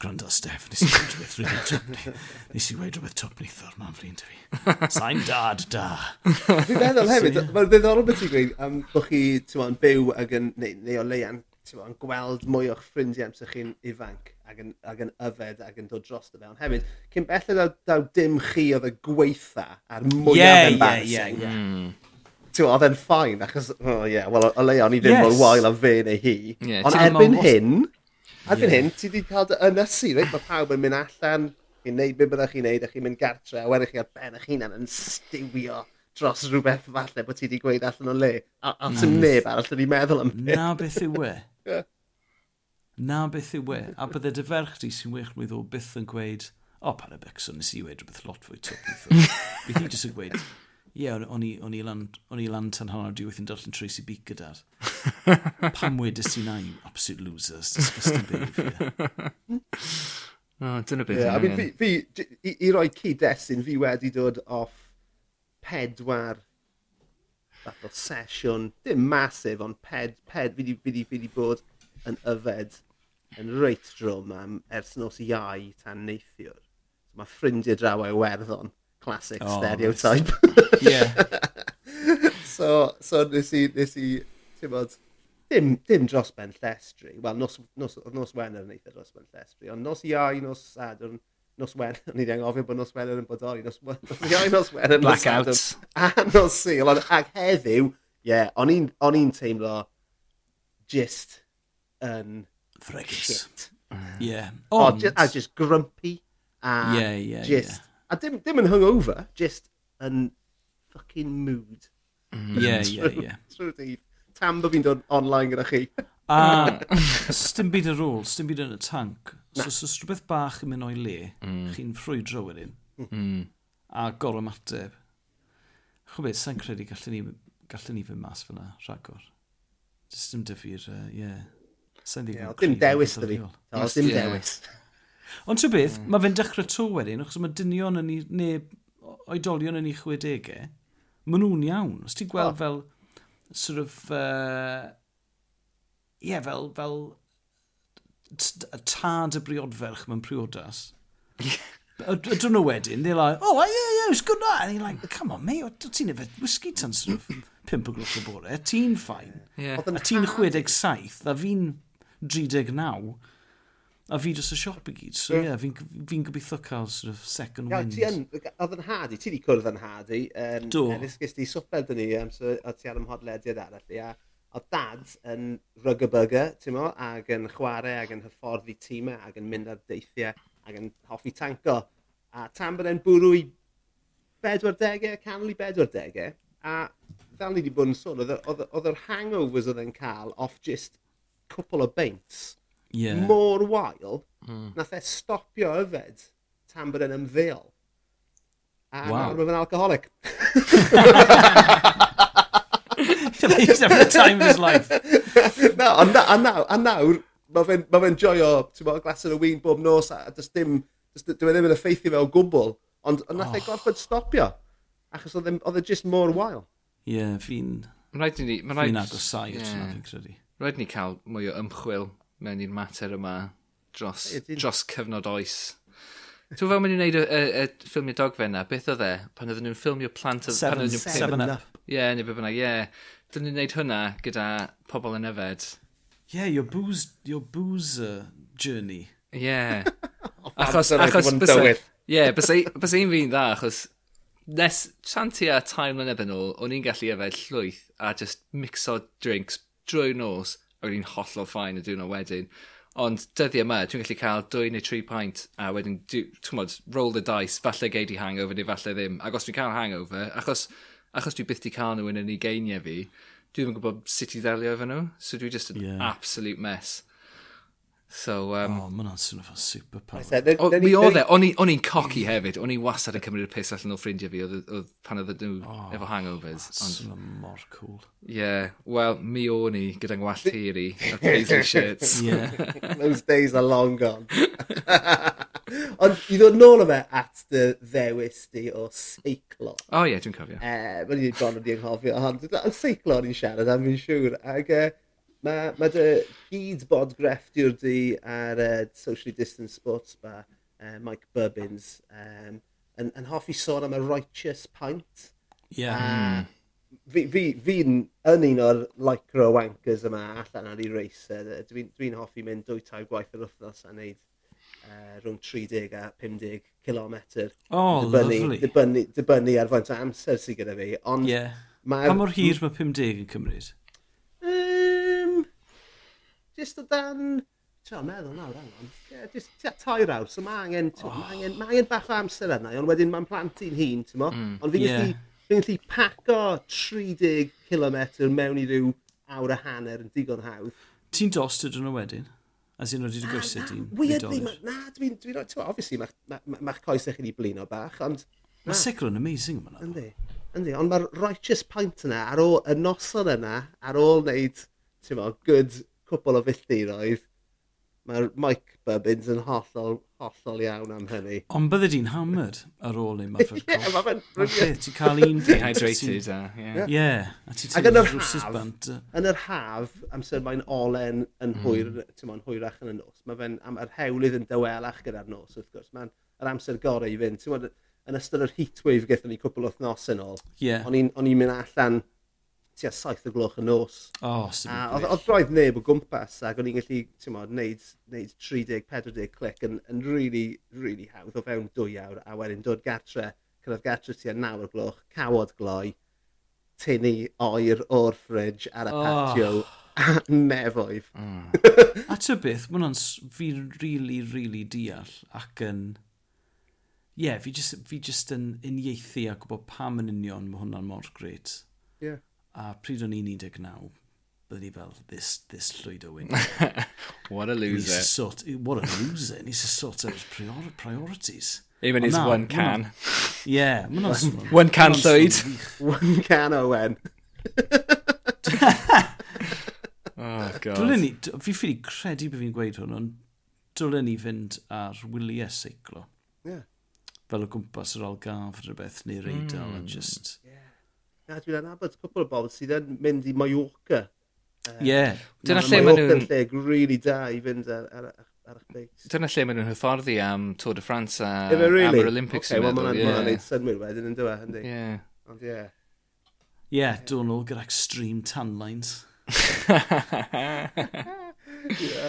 Gwrando, Steph, nes i wedi rhywbeth rili topni. Nes i wedi rhywbeth topni thor ma'n flin dy fi. Sa'n dad da. Fi'n meddwl hefyd, mae'n ddiddorol beth i'n gweud am bod chi yn byw ac yn, neu, neu o leian, yn gweld mwy o'ch ffrindiau amser chi'n ifanc ac yn, ac yn yfed ac yn dod dros dy fewn. Hefyd, cyn belled daw daw dim chi oedd y gweitha a'r mwyaf yeah, embarrassing. Ie, yeah, yeah. Mm. oedd e'n ffain, achos, oh, yeah, wel, o leia, o'n i ddim yes. mor wael a fe neu hi. Yeah, Ond erbyn hyn, erbyn yeah. hyn, ti wedi cael dy ynysu, reit? Mae pawb yn mynd allan, chi'n neud beth byddwch chi'n neud, a chi'n mynd gartre, a wedyn chi ar ben eich hunan yn stiwio dros rhywbeth falle bod ti wedi gweud allan o le. A, a sy'n neb arall wedi meddwl am beth. Na beth yw e. na beth yw we. A bydde dy ferch di sy'n wych mwydd o byth yn gweud, o, oh, pan y becson nes i wedi rhywbeth lot fwy twp. Bydd i jyst yn gweud, ie, yeah, o'n i lan tan hanner diwyth yn darllen Tracy Beaker, dad. Pam wedys ti na, you absolute losers, disgusting behaviour. Oh, dyna beth yeah, I mean, fi, fi, i, i roi cyd-destun, fi wedi dod off pedwar fath o sesiwn, dim masif, ond ped, ped, fi wedi, fi wedi, fi wedi bod yn yfed yn reit drwm am ers nos iau tan neithiwr. So, mae ffrindiau draw a werddon, classic oh, stereotype. yeah. so, so nes i, nes i, ti'n bod, dim, dim dros ben llestri. Wel, nos, nos, nos Wener yn eitha dros ben llestri, ond nos iau, nos Sadwrn, nos Wener, o'n i ddim anghofio bod nos Wener yn bodoli, nos, nos iau, nos Wener, nos Sadwrn, a nos Sil, ond ag heddiw, ie, yeah, o'n i'n teimlo just yn... Um, Fregus. Shit. Yeah. Ond... Oh, just, I just grumpy. A yeah, yeah, just, yeah. A dim, dim yn hungover, just yn fucking mood. Mm. Yeah, trwy, yeah, yeah. Dydd. Tam bod fi'n dod online gyda chi. a stym byd ar ôl, stym byd yn y tank. Na. So, os so, rhywbeth bach yn mynd o'i le, mm. chi'n ffrwydro wedyn. Mm. A gorau mateb. Chwbeth, sa'n credu gallwn ni, gallwn ni fy mas fyna, rhagor. Just dim dyfu'r, ie. uh, yeah Sa'n ddigon. Dim dewis dda fi. Dim dewis. Ond ti'n beth, mm. mae fe'n dechrau to wedyn, achos mae dynion yn ei, neu oedolion yn ei 60au, maen nhw'n iawn. Os ti'n gweld oh. fel, sort of, uh, yeah, fel, fel tad y briodferch mewn priodas. I don't know wedyn, they're like, oh, yeah, yeah, it's good night. And you're like, come on, mate, ti'n efo whisky tan sort of pimp o glwch o bore, ti'n ffain. Yeah. A ti'n 67, a fi'n 39, a fi dros y siop i gyd. So ie, yeah. yeah, fi'n fi gobeithio cael sort of second wind. Ti yn, oedd yn hadu, ti wedi cwrdd yn hadu. Um, Do. Eris gys di swper dyn ni, um, so oedd ti ar ymhodlediad arall. Ia, oedd dad yn rygger ti'n mo, ac yn chwarae, ac yn hyfforddi tîmau, e, ac yn mynd ar deithiau, ac yn hoffi tanco. A tan bod e'n bwrw i 40, canol i 40, a fel ni wedi bod yn sôn, oedd yr hangovers oedd e'n cael off just cwpl o beints yeah. mor wael, mm. nath e stopio yfed tan bod yn ymddeol. A wow. nawr mae'n alcoholic. He's having the time of his life. no, a, na, a, naw, a nawr, mae fe'n ma fe joio bod, glas yn y wyn bob nos a dys dim, dys, dwi e ddim yn effeithio fe o gwbl. Ond on nath e oh. e gorfod stopio, achos oedd e just mor wael. Ie, yeah, fi'n... Mae'n rhaid i ni... Mae'n rhaid... Fi'n agosau o yeah. fi'n credu rhaid ni cael mwy o ymchwil mewn i'r mater yma dros, Ydyn... dros cyfnod oes. Ti'n fel maen nhw'n neud y, y, y ffilmio dogfen na, beth oedd e? Pan oedden nhw'n ffilmio plant... Seven, pan nhw'n seven up. Ie, yeah, neu beth bynnag, ie. Yeah. Dyn nhw'n neud hwnna gyda pobl yn yfed. Ie, yeah, your booze, your booze uh, journey. Ie. Yeah. achos, achos, bysa, ie, bysa un fi'n dda, achos nes chanti a time mlynedd yn ôl, o'n i'n gallu yfed llwyth a just mixo drinks drwy'r nos, a wedi'n hollol ffain y diwrnod wedyn. Ond dyddiau yma, dwi'n gallu cael dwy neu tri pint a wedyn, ti'n modd, roll the dice, falle gei di hangover neu falle ddim. Ac os dwi'n cael hangover, achos, achos dwi byth di cael nhw yn yn geiniau fi, dwi ddim yn gwybod sut i ddelio efo nhw. So dwi just an yeah. absolute mess. So, um, oh, mae hwnna'n swnio fel superpower. Mi oedd e, o'n i'n coci hefyd, o'n i'n wastad yn cymryd y piss allan o ffrindiau fi, oedd pan oedd nhw oh, efo hangovers. Oh, swnio mor cool. Ie, yeah, wel, mi o'n i gyda'n wallt hiri, a paisley shirts. yeah. Those days are long gone. Ond i ddod nôl o fe at dy ddewis di o seiclo. O oh, ie, yeah, dwi'n cofio. Uh, Mae'n i'n bron o'n i'n cofio, ond seiclo ni'n siarad am fi'n siŵr. Ac uh, eh, Mae ma dy gyd bod grefftiwr di ar uh, Socially Distance Sports Bar, uh, Mike Bubbins, um, yn, yn hoffi sôn am y Righteous Pint. Yeah. Uh, fi'n fi, fi yn un o'r lycra wankers yma allan ar ei reis. Uh, Dwi'n dwi hoffi mynd dwy tai gwaith yr wythnos a wneud uh, rhwng 30 a 50 kilometr. Oh, dibynnu, lovely. Dibynnu, dibynnu ar faint o amser sydd gyda fi. Ond yeah. Pa mor hir mae 50 yn cymryd? just o dan... Ti'n meddwl nawr, angen. Yeah, just tua tair awr, so mae angen, oh. ma angen, ma angen bach o amser yna, ond wedyn mae'n plant i'n hun, ti'n mo? Mm, ond fi'n yeah. gallu, fi'n fi paco 30 km mewn i ryw awr a hanner yn digon hawdd. Ti'n dost ydyn nhw wedyn? As in, wedi dy gwrsau ti'n? Weirdly, na, dwi'n, dwi'n, dwi'n, obviously, mae'ch ma, ma, ma coesau chi'n ei blino bach, ond... Mae sicr yn amazing yma. Yndi, yndi, ond mae'r righteous pint yna, ar ôl y noson yna, ar ôl wneud, ti'n good cwpl o filltiroedd, mae'r Mike Bubbins yn hollol, hollol iawn am hynny. Ond bydde di'n hammered ar ôl un math. Ie, mae fe'n brilliant. Ti'n cael un Dehydrated, a ie. Ie, a ti'n teimlo rwsus bant. Yn yr haf, amser mae'n olen yn mm. hwyr, mm. ti'n mo'n hwyrach yn y nos, mae fe'n, am yr hewlydd yn dywelach gyda'r nos, wrth gwrs, mae'n yr amser gorau i fynd. Ti'n mo'n, yn ystod yr heatwave gaethon ni cwpl o thnos yn ôl, yeah. o'n i'n mynd allan tua saith o gloch y nos. O, oh, Oedd roedd neb o gwmpas ac o'n i'n gallu, ti'n modd, neud, neud 30-40 clic yn, yn really, really hawdd o fewn dwy awr a wedyn dod gartre, cyrraedd gartre tua naw o'r gloch, cawod gloi, tynnu oer o'r ffridge ar y oh. patio a nefoedd. Mm. a ty beth, mae hwnna'n fi really, really deall ac yn... Ie, yeah, fi just, fi just yn uniaethu a gwybod pam yn union mae hwnna'n mor gret. Ie. Yeah a pryd o'n i'n 19, byddwn ni fel, this, this Llwyd o Owen. what a loser. He's a sort, what a loser. He's a sort of prior, priorities. Even his now, one can. Yeah. One, one can Llwyd. One can Owen. oh, God. Dylen ni, fi ffili credu bod fi'n gweud hwn, ond dylen ni fynd ar wyliau seiclo. Yeah. Fel o gwmpas yr algaf rhywbeth neu reidal, mm. a hmm. just a dwi'n anabod cwpl o bobl sydd yn mynd i Mallorca. Ie. Yeah. Dyna lle maen nhw'n... lle really da i fynd ar, ar, ar eich beics. Dyna lle maen nhw'n hyfforddi am Tour de France a am really? am yr Olympics. Okay, well, mae'n yeah. gwneud synwyr wedyn yn dywa, e, hynny. Ie. Ond ie. Ie, dwi'n ôl gyda extreme tan lines. Ie.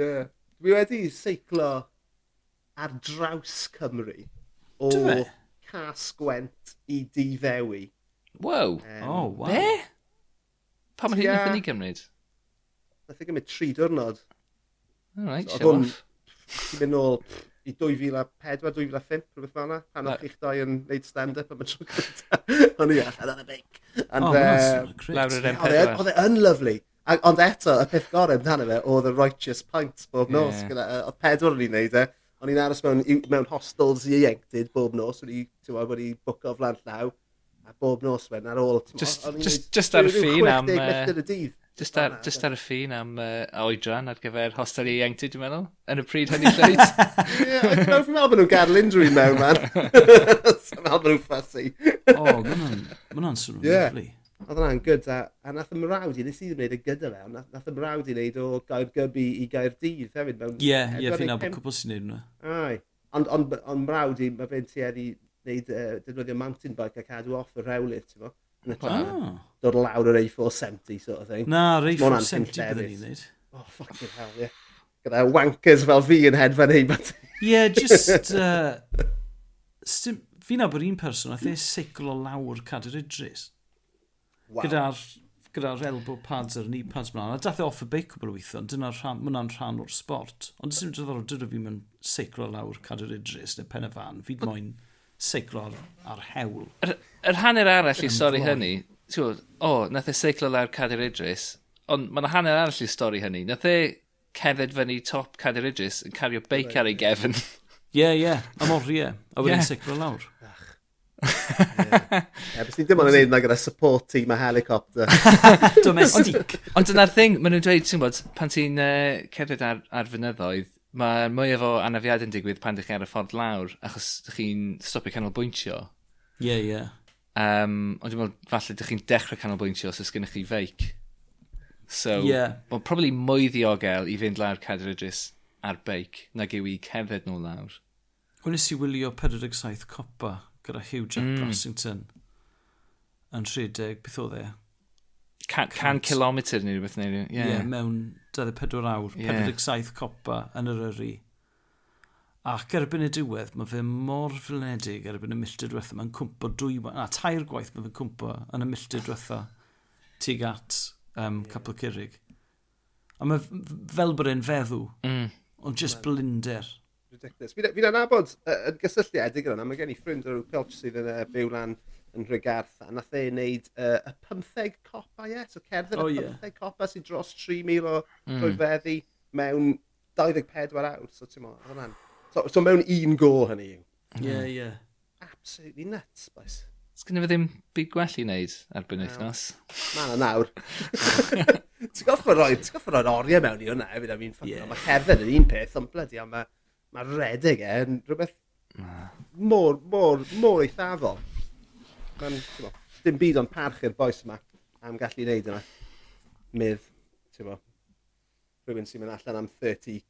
Ie. Dwi wedi seiclo ar draws Cymru o Cas Gwent i Difewi. Wow. Um, oh, wow. Be? Pa mae hyn yeah. ni gymryd? Nath i gymryd tri diwrnod. Alright, so, show on, off. Ti'n mynd nôl i 2004-2005, rhywbeth fel yna, pan o'ch chi'ch doi yn neud stand-up am y tro gyda. O'n i allan ar y bic. And, oh, uh, Lawr yr e- M4. Oedd e yn lyflu. Ond eto, y peth gorau amdano fe, oedd y righteous pint bob nos. Yeah. Oedd pedwar o'n i'n neud e. O'n i'n aros mewn, mewn hostels i ieuenctid bob nos. O'n i, ti'n wedi bwco flan llaw a bob nos noswen ar ôl. Just, o, just, just ar y ffin am... Uh, dydd. Just ar, just ar y ffin am uh, oedran ar gyfer hostel ieuenctid, dwi'n meddwl, yn y pryd hynny lleid. Ie, dwi'n meddwl bod nhw'n gadw unrhyw mewn, man. Dwi'n meddwl bod nhw'n ffasi. O, mae hwnna'n swnio'n lyflu. Oedd hwnna'n good, a, a nath y mrawd i, nes i ddim wneud y gyda fe, nath, nath y mrawd i wneud o gair gybi i gair dydd hefyd. Ie, ie, fi'n abod cwbl sy'n wneud hwnna. Ai, ond on, on mrawd i, mae fe'n tueddu wneud uh, defnyddio mountain bike a cadw off y rewlydd, ti'n fawr? Yn y tra, oh. dod lawr yr A470 sort of thing. Na, yr A470 byddwn ni'n neud. Oh, fucking hell, ie. Yeah. Gyda wankers fel fi yn hedfan hyn, but... Ie, just... Uh, fi'n abod un person, a the seiclo lawr Cader Idris. Wow. Gyda'r gyda'r elbow pads ar y knee pads mlaen. A dath e off y beic o brwythio, dyna'n rhan, dyna rhan o'r sport. Ond sy'n diddorol dydw fi mewn seiclo lawr Cader Idris neu Pen y Fan. Fi'n moyn seiclo ar, ar hewl. Yr, yr hanner arall i stori hynny, ti'n o, oh, nath e seiclo lawr Cadir Idris, ond mae yna hanner arall i stori hynny. Nath e cerdded fyny top Cadir Idris yn cario beic ar ei gefn. Ie, ie, yeah, am oriau, a wedyn yeah. seiclo lawr. Ie, Bys ni dim ond yn neud na gyda support team a helicopter. Domestic. Ond dyna'r thing, maen nhw'n dweud, ti'n bod, pan ti'n uh, cerdded ar, ar fynyddoedd, Mae mwy o anafiad yn digwydd pan ydych chi ar y ffordd lawr, achos ydych chi'n stopio canolbwyntio. Ie, yeah, ie. Yeah. Um, ond dwi'n meddwl, falle ydych chi'n dechrau canolbwyntio os so ysgynnych chi feic. So, yeah. mae'n probably mwy ddiogel i fynd lawr Cadr Idris ar beic nag yw i cerdded nhw lawr. Wnes i wylio 47 copa gyda Hugh Jack mm. Brassington yn 30, beth oedd e? Can, can kilometr neu rhywbeth neu rhywbeth. Ie, yeah. yeah, mewn 24 awr, yeah. 47 copa yn yr yri. Ac erbyn y diwedd, mae fe mor flinedig erbyn y milltir diwetha. Mae'n cwmpo dwy... Na, tair gwaith mae fe'n cwmpo yn y milltir diwetha tug at um, yeah. Capel Cyrig. A mae fel bod e'n feddw, mm. ond just blinder. Ridiculous. Fi'n fi anabod yn gysylltiedig yna, mae gen i ffrind o'r Pelch sydd yn uh, byw lan yn Rhygarth, a nath e wneud uh, y 15 copa, ie? So cerdded oh, y 15 yeah. copa sy'n dros 3,000 o mm. drwyfeddi mewn 24 awr. So, ti'n mo, oedd hwnna'n... So, so, mewn un go hynny yw. Ie, yeah, ie. Yeah. Absolutely nuts, boys. Sgynny fe ddim byd gwell i wneud erbyn wythnos. Na, na, nawr. Ti'n goffa roi, ti'n goffa roi oriau mewn i hwnna, efo fi'n ffocio. Yeah. Mae cerdded yn un peth, ond blydi, ond mae ma redeg e yn rhywbeth mor, mor, mor eithafol. Mae'n dim byd ond parch i'r boes yma am gallu wneud yna. Mydd, ti'n bo, rhywun sy'n mynd allan am 30,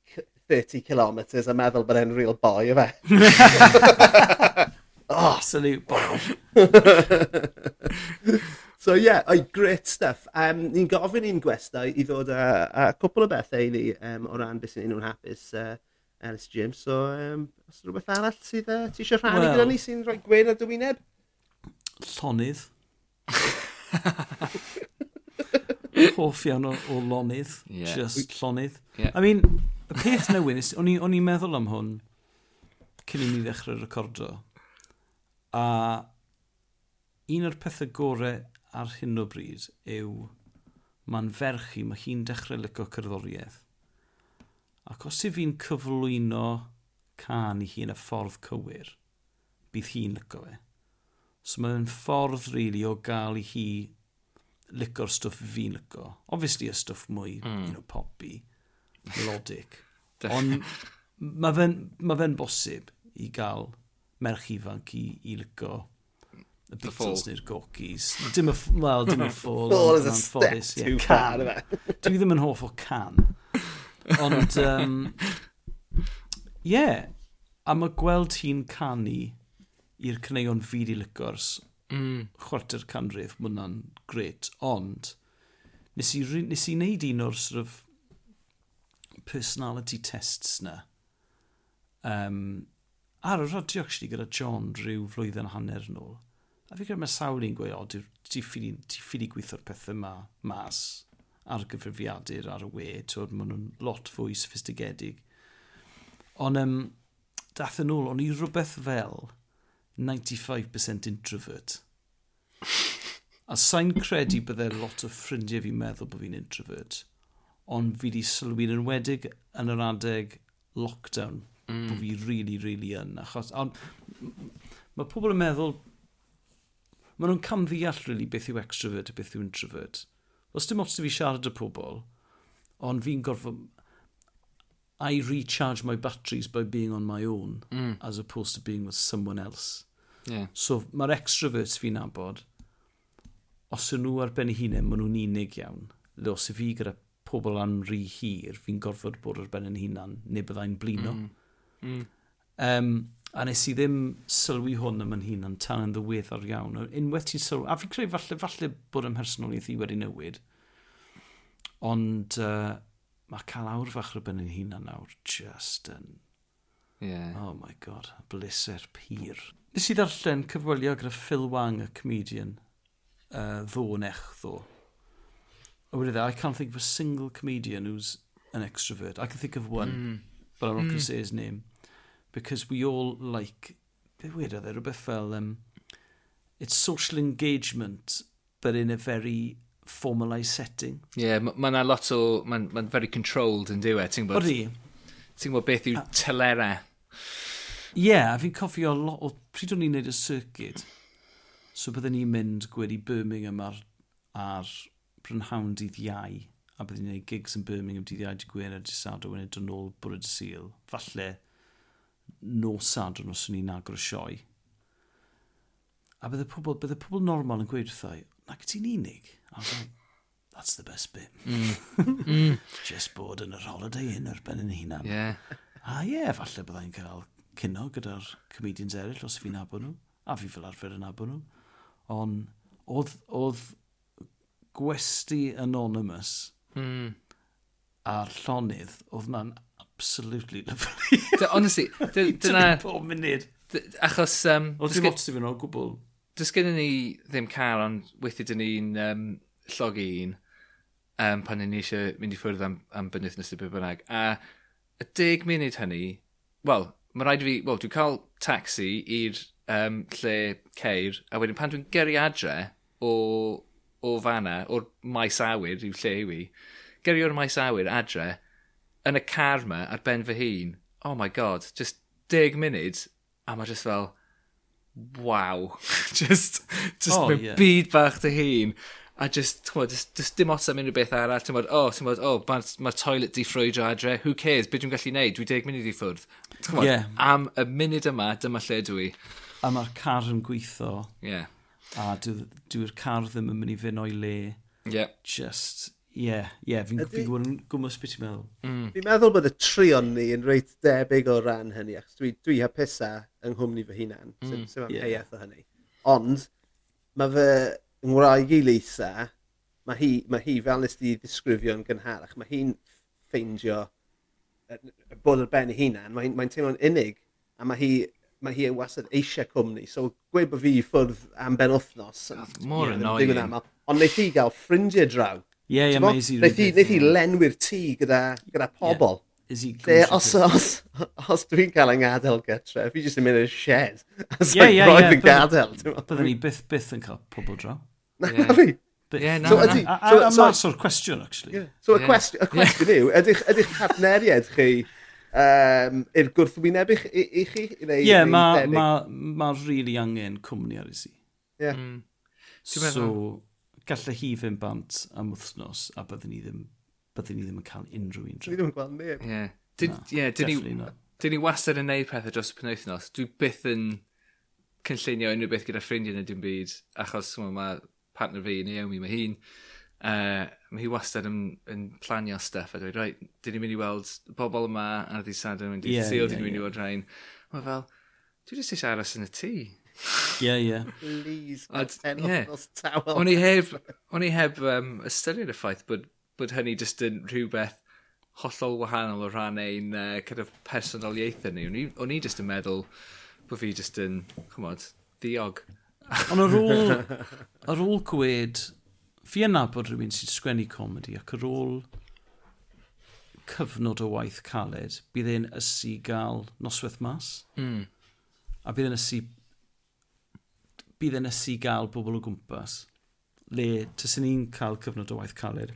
30 km a meddwl bod e'n real boi efe. oh, absolute bomb. so ie, yeah, o'i great stuff. Um, ni'n gofyn i'n gwestau i ddod â, â cwpl o bethau i ni um, o ran beth sy'n un unrhyw'n hapus uh, Ellis Jim. So, um, os rhywbeth arall sydd uh, ti eisiau rhannu well, gyda ni sy'n rhoi gwein ar dywyneb? llonydd. Hoff iawn o, o lonydd. Yeah. Just llonydd. Yeah. I mean, y peth newydd, o'n i'n meddwl am hwn cyn i ni ddechrau recordo. A un o'r pethau gorau ar hyn o bryd yw mae'n ferch i, mae hi'n dechrau lyco cerddoriaeth. Ac os i fi'n cyflwyno can i hi yn y ffordd cywir, bydd hi'n lyco fe. So mae'n ffordd rili really, o gael i hi licor stwff fi'n lico. Obviously y stwff mwy, mm. you know, poppy, melodic. Ond mae fe'n ma fe bosib i gael merch ifanc i, i lico y Beatles neu'r Gorkies. Dim y, well, dim y ffôl. Ffôl is a step to can. Dwi ddim yn hoff o can. Ond, um, yeah, a mae gweld hi'n canu i'r cneuon fi di licors, mm. chwarter canrif, mae hwnna'n gret. Ond, nes i, nes i wneud un o'r sort of personality tests na. Um, ar y radio, actually, gyda John rhyw flwyddyn hanner yn ôl. A fi gyda mae sawl i'n gweud, o, ti ffili gweithio'r pethau yma mas ar gyfrifiadur ar y we, twyd, maen nhw'n lot fwy sophistigedig. Ond um, dath e yn ôl, o'n i rhywbeth fel 95% introvert. A sa'n credu byddai lot o ffrindiau fi'n meddwl bod fi'n introvert. Ond fi wedi sylwi'n enwedig yn yr adeg lockdown mm. bod fi really, really yn. Achos, ond mae pobl yn meddwl, maen nhw'n camddeall really beth yw extrovert a beth yw introvert. Os dim ots fi siarad y pobl, ond fi'n gorfod, I recharge my batteries by being on my own mm. as opposed to being with someone else. Yeah. So mae'r extroverts fi'n nabod, os ydyn nhw ar ben eu hunain, maen nhw'n unig iawn. Le os y fi gyda pobl am rhy hir, fi'n gorfod bod ar ben yn hunan, neu byddai'n blino. Mm. Mm. Um, a nes i ddim sylwi hwn am yn hunan tan yn ddiweddar iawn. Unwaith ti'n sylwi, a fi'n creu falle, falle bod ym mhersonoliaeth i wedi newid, ond uh, mae cael awr fach ar ben yn hunan nawr just yn... Yeah. Oh my god, blisser pur. Nes i ddarllen cyfwelio gyda Phil Wang, y comedian, uh, ddo nech ddo. A wedi I can't think of a single comedian who's an extrovert. I can think of one, mm. but I'm not mm. going to say his name. Because we all like, be weird oedd rhywbeth fel, um, it's social engagement, but in a very formalised setting. Yeah, mae'n ma lot o, mae'n ma very controlled yn diwe, ti'n gwybod? Odi. Ti'n gwybod beth yw telera. Ie, yeah, a fi'n cofio lot o pryd o'n i'n neud y circuit. So byddwn ni'n mynd gwedi Birmingham ar, ar Brynhawn dydd iau. A byddwn ni'n neud gigs yn Birmingham dydd iau dy a dy sadw yn edrych yn ôl bwrdd y sil. Falle nos sadw os o'n i'n agor y sioe. A bydde pobl, bydde pobl normal yn gweud wrthau, na ti'n unig? A was like, that's the best bit. Mm. mm. Just bod yn yr holiday yn erbyn yn hunan. Yeah. A ie, yeah, falle byddai'n cael cyno gyda'r comedians eraill os fi'n nabod nhw, a fi fel arfer yn nabod nhw. Ond oedd, oedd gwesti anonymous mm. a'r llonydd, oedd na'n absolutely lovely. honestly, dyna... pob munud. Achos... Um, oedd dim ots i fi nhw, gwbl. Does gen ni ddim car, ond weithio dyn ni'n um, llogi un um, pan ni eisiau mynd i ffwrdd am, am bynythnos y bynnag. A y deg munud hynny, wel, mae rhaid i fi, wel, dwi'n cael taxi i'r um, lle ceir, a wedyn pan dwi'n gyrru adre o, o fanna, o'r maes awyr, yw lle yw i fi, gyrru o'r maes awyr adre, yn y car ma ar ben fy hun, oh my god, just deg munud, a mae just fel, wow, just, just oh, yeah. byd bach dy hun a just, tymod, just, just dim os am unrhyw beth arall, tymod, o, oh, tymod, o, oh, mae'r ma toilet di ffrwydro adre, who cares, beth dwi'n gallu neud, dwi deg munud i ffwrdd. Tymod, yeah. am y munud yma, dyma lle dwi. A mae'r car yn gweithio. Yeah. A dwi'r dwi car ddim yn mynd i fynd o'i le. Yeah. Just, yeah, yeah, fi'n fi gwybod yn gwmwys beth i'n meddwl. Mm. Fi'n meddwl bod y trion ni yn reit debyg o ran hynny, achos dwi, dwi hapusa yng Nghymru fy hunan, mm. sy'n so, so yeah. heiaeth o hynny. Ond, mae fy yng ngwraig i Lisa, mae hi, mae hi fel nes di ddisgrifio yn gynharach, mae hi'n ffeindio y bwl ar ben ei hunan, mae'n mae, teimlo'n unig, a mae hi, mae hi wastad eisiau cwmni, so gweud bod fi ffwrdd am ben wythnos. Mor annoying. Ond wneud hi gael ffrindiau draw. Ie, yeah, ie, yeah, Wneud hi lenwi'r tŷ gyda, gyda pobl. Yeah. Is he De, os, os, os dwi'n cael yng ngadael gytre, fi jyst yn mynd i'r shed. Os yeah, like, yeah, roedd yn gadael. Byddwn ni byth, byth yn cael pobl draw. Na, fi. Yeah, no, so, ydy, no. A, a, a mas o'r cwestiwn, actually. Yeah. So, y cwestiwn, y cwestiwn yw, ydych, ydych partneriaid chi um, i'r gwrthwyneb i, i, i chi? Ie, yeah, mae ma, ma really angen cwmni ar i Ie. Yeah. Mm. So, gallai hi fynd bant am wythnos a byddwn ni ddim byddwn ni ddim yn cael unrhyw un. Dwi ddim yn gweld neb. Ie. Ie, dyn ni wastad yn neud pethau dros y penwythnos. Dwi byth yn cynllunio unrhyw beth gyda ffrindiau neu dim byd, achos mae partner fi, Naomi, mae hi'n uh, mae hi wastad yn, yn planio stuff a dweud, right, dyn ni'n mynd i weld bobl yma ar ddi sad yn mynd i'r yeah, sil, yeah, dyn ni'n mynd i weld rhain. Mae fel, dwi jyst eisiau aros yn y tŷ. Ie, ie. Please, ten yeah. os tawl. O'n i heb, o'n i heb um, ystyried y ffaith bod bod hynny jyst yn rhywbeth hollol wahanol o ran ein uh, kind of personoliaethau ni. O'n i jyst yn meddwl bod fi jyst yn, chymod, ddiog. Ond ar ôl, ar ôl gwed, fi yna bod rhywun sy'n sgwennu comedi ac ar ôl cyfnod o waith caled, bydd e'n ysu gael noswaith mas. Mm. A bydd e'n ysu bydd e'n ysu gael bobl o gwmpas le tysyn ni'n cael cyfnod o waith caled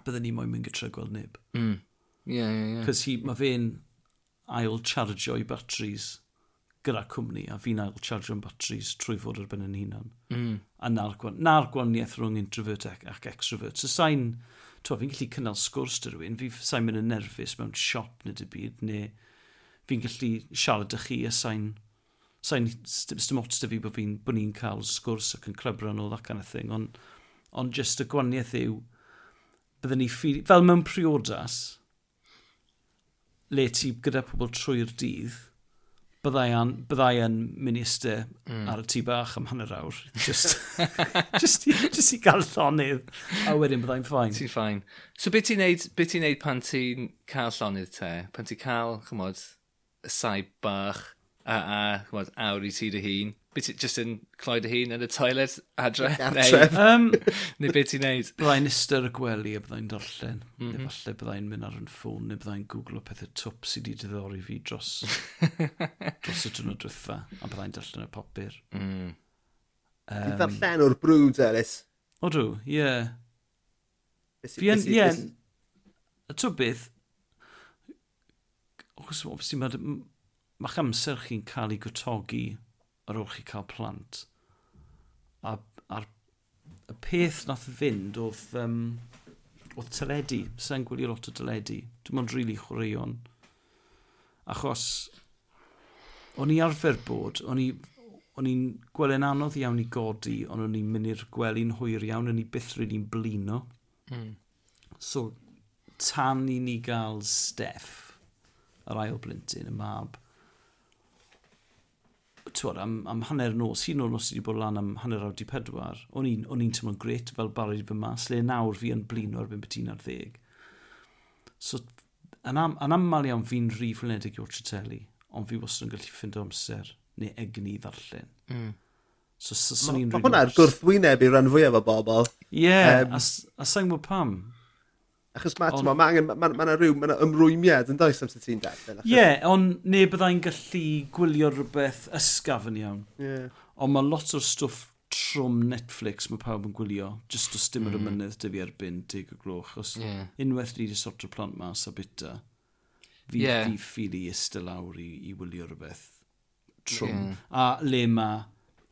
byddwn ni moyn mynd gytra gweld neb. Mm. Yeah, yeah, yeah. Cos mae fe'n ail chargio i batteries gyda cwmni a fi'n ail chargio'n batteries trwy fod ar ben yn hunan. Mm. A na'r, gwan, na'r gwaniaeth rhwng introvert ac, ac extrovert. So sain, to, fi'n gallu cynnal sgwrs dy rhywun, fi sain mynd yn nerfus mewn siop neu dy byd, neu fi'n gallu siarad â chi a sain, sain dim ots dy fi bod fi'n bod ni'n cael sgwrs ac yn clybran o that kind of thing, ond on just y gwaniaeth yw, byddwn ni ffili, fel mewn priodas, le ti gyda pobl trwy'r dydd, byddai, yn, byddai yn minister mm. ar y tŷ bach am hanner awr. Just, just, just i gael llonydd, a wedyn byddai'n ffain. Ti'n ffain. So beth ti'n neud, be ti neud pan ti'n cael llonydd te? Pan ti'n cael, chymod, y saib bach, a, a chymod, awr i ti dy hun? Beth just yn cloi dy hun yn y toilet adre? Adref. Neu, um, neu beth ti'n neud? Byddai'n ystyr y gwely a byddai'n dollen. Mm -hmm. Neu falle byddai'n mynd ar yn ffôn, neu byddai'n googlo pethau twp sydd wedi diddori fi dros, dros y dwrnod drwytha. A byddai'n dollen y popur. Mm. Um, Ti'n ddarllen o'r brwd, Elis? O drw, ie. Yeah. Fi yn, ie. Y twybydd, Ochos, obviously mae'r... mae'ch amser chi'n cael ei gwtogi ar ôl chi cael plant. A, a'r y peth nath fynd oedd, um, oedd teledu. Sa'n gwylio lot o teledu. Dim ond rili really chwaraeon. Achos, o'n i arfer bod, o'n i o'n i'n gwely'n anodd iawn i godi, ond o'n i'n mynd i'r gwely'n hwyr iawn, o'n i byth rydyn blino. Mm. So, tan i ni gael Steff, yr ail blintyn, y mab, twod, am, am hanner nos, un o'r nos wedi bod lan am hanner awd i pedwar, o'n i'n teimlo'n gret fel barod i fy mas, le nawr fi yn blino erbyn beth un ar ddeg. So, yn, am, yn aml iawn fi'n rhi fflinedig o'r treteli, ond fi wastad yn gallu ffind amser neu egni i ddarllen. Mm. So, so, so, so Mae hwnna'r gwrthwyneb i ran fwyaf o bobl. Ie, yeah, um, a, a sa'n gwybod pam? Achos mae on... ma, ma, angen, ma, ma, rhyw, ma na ymrwymiad yn does amser ti'n darllen. Ie, yeah, ond ne byddai'n gallu gwylio rhywbeth ysgaf yn iawn. Yeah. Ond mae lot o'r stwff trwm Netflix mae pawb yn gwylio, just os dim yr mm. ymynydd dy fi erbyn teg o gloch. Os yeah. unwaith ni wedi sortio plant mas a bita, fi, yeah. fi ffili ystel lawr i, i wylio rhywbeth trwm. Yeah. A le mae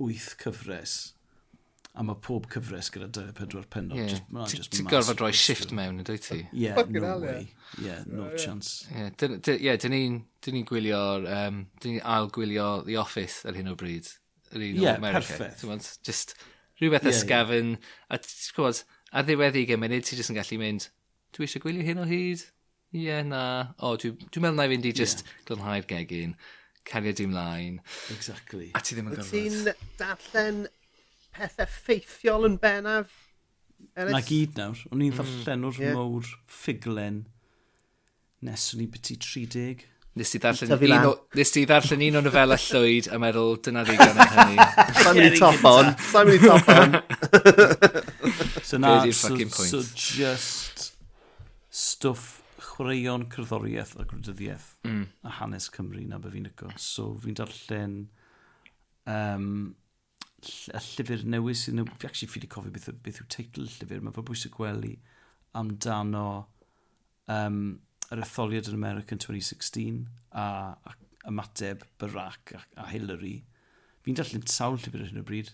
wyth cyfres a mae pob cyfres gyda dy pedwar penod. Yeah. Just, ma, just Ti'n gorfod rhoi shift mewn, ydy ti? Yeah, Fucking no hell, way. Yeah, no yeah. chance. Yeah, dyn ni'n dyn ni gwylio, um, dyn ni'n ail gwylio The Office ar hyn o bryd. Yr un yeah, America. perfect. Just rhywbeth yeah, ysgafn. Yeah. A ti'n gwybod, ar ddiwedd i gymunud, ti'n just yn gallu mynd, dwi eisiau gwylio hyn o hyd? Ie, yeah, na. O, dwi'n dwi, meddwl na i fynd i just yeah. glanhau'r gegin, cario dim mlaen. Exactly. A ti ddim yn gorfod. Ti'n darllen pethau ffeithiol yn bennaf. Elis? Na gyd nawr. O'n i'n mm, ddarllen o'r yeah. mowr ffuglen nes o'n i beti 30. Nes ti ddarllen un o, nes ti ddarllen un o nofela llwyd a meddwl dyna ddigon yn hynny. Sa'n mynd i top on. Sa'n mynd i top on. so na, so, so just stwff chwaraeon cerddoriaeth a gwrydyddiaeth mm. a hanes Cymru na be fi'n yco. So fi'n darllen um, y llyfr newydd sy'n... Fi actually ffili cofio beth, beth yw teitl y llyfr. Mae fo bwysig gwely amdano um, yr etholiad yn America yn 2016 a, a ymateb Barack a, a Hillary. Fi'n darllen sawl llyfr ar hyn o bryd.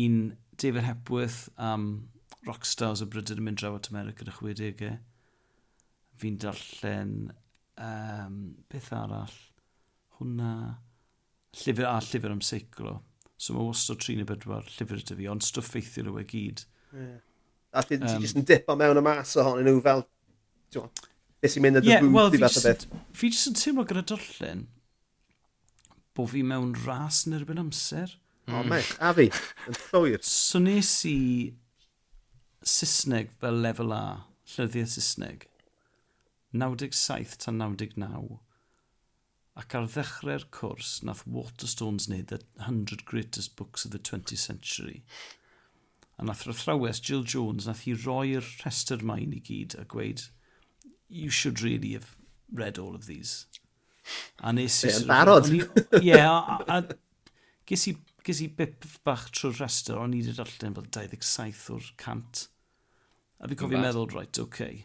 Un David Hepworth am um, Rockstars o Brydydd yn mynd draw at America yn y 60au. Fi'n darllen... Um, beth arall? Hwna... Llyfr a llyfr am seiclo So mae wastad tri neu bedwar llyfr ydy fi, ond stwff ffeithio nhw e gyd. Yeah. A ti, um, ti jyst yn dip o mewn y mas ohonyn nhw fel, ti'n beth sy'n mynd y yeah, well, fi fath o beth. Fi jyst yn teimlo gyda dollyn bod fi mewn ras yn erbyn amser. Mm. O, hmm. mech, a fi, yn llwyr. So nes i Saesneg fel lefel A, llyddiau Saesneg, 97 tan 99 ac ar ddechrau'r cwrs nath Waterstones wneud The 100 Greatest Books of the 20th Century. A nath rothrawes Jill Jones nath hi roi'r rhestr maen i gyd a gweud, you should really have read all of these. A nes i... Yn barod. Ie, a, a, a ges i, ges i bip bach trwy'r rhestr, o'n i wedi darllen fel 27 o'r cant. A fi cofio meddwl, right, oce. Okay.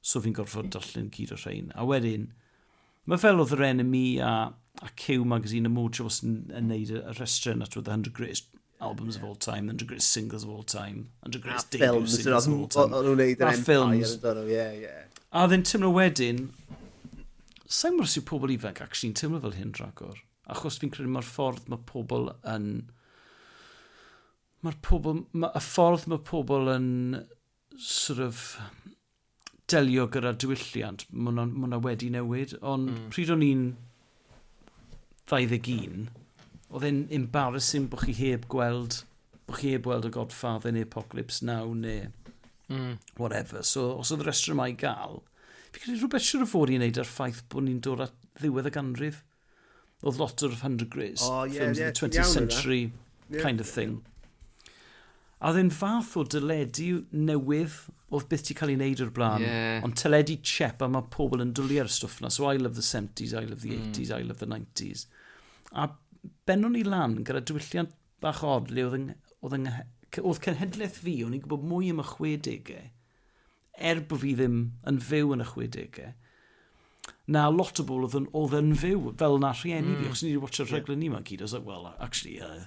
So fi'n gorfod darllen gyd o'r rhain. A wedyn, Mae fel oedd yr enemy a, a Q magazine y a Mojos yn, yn neud y rhestr yna trwy'r 100 greatest albums yeah. of all time, 100 greatest singles of all time, 100 greatest debut singles of all time. A ffilms, a ffilms. Yeah, yeah. A ddyn tymlo wedyn, sa'n mwrs i pobl ifanc actually'n tymlo fel hyn dragor. Achos fi'n credu mae'r ffordd mae pobl yn... Mae'r pobl... Mae y ffordd mae pobl yn sort of delio gyda diwylliant, mae hwnna wedi newid, ond mm. pryd o'n i'n 21, oedd e'n embarrassing bod chi heb gweld, bod chi heb gweld y Godfather neu Apocalypse Now neu mm. whatever. So, os oedd y restrymau gael, fi credu rhywbeth siwr o fod i'n neud ar ffaith bod ni'n dod at ddiwedd y ganrif. Oedd lot o'r 100 Grays, oh, yeah, films yeah, of the 20th yeah, century yeah. kind of thing. A oedd e'n fath o dyledu newydd o'r beth ti cael ei wneud o'r blaen. Yeah. Ond teledu chep a mae pobl yn dwlu ar y stwff na. So I love the 70s, I love the 80s, mm. I love the 90s. A benwn ni lan gyda diwylliant bach od le oedd, oedd, oedd cenhedlaeth fi, o'n i'n gwybod mwy am y 60au, er bod fi ddim yn fyw yn y 60au, na lot o bobl oedd yn, oedd yn fyw fel na rhieni mm. fi. Os ni wedi watch y rhaglen ni ni gyd, I was like, well, actually, uh,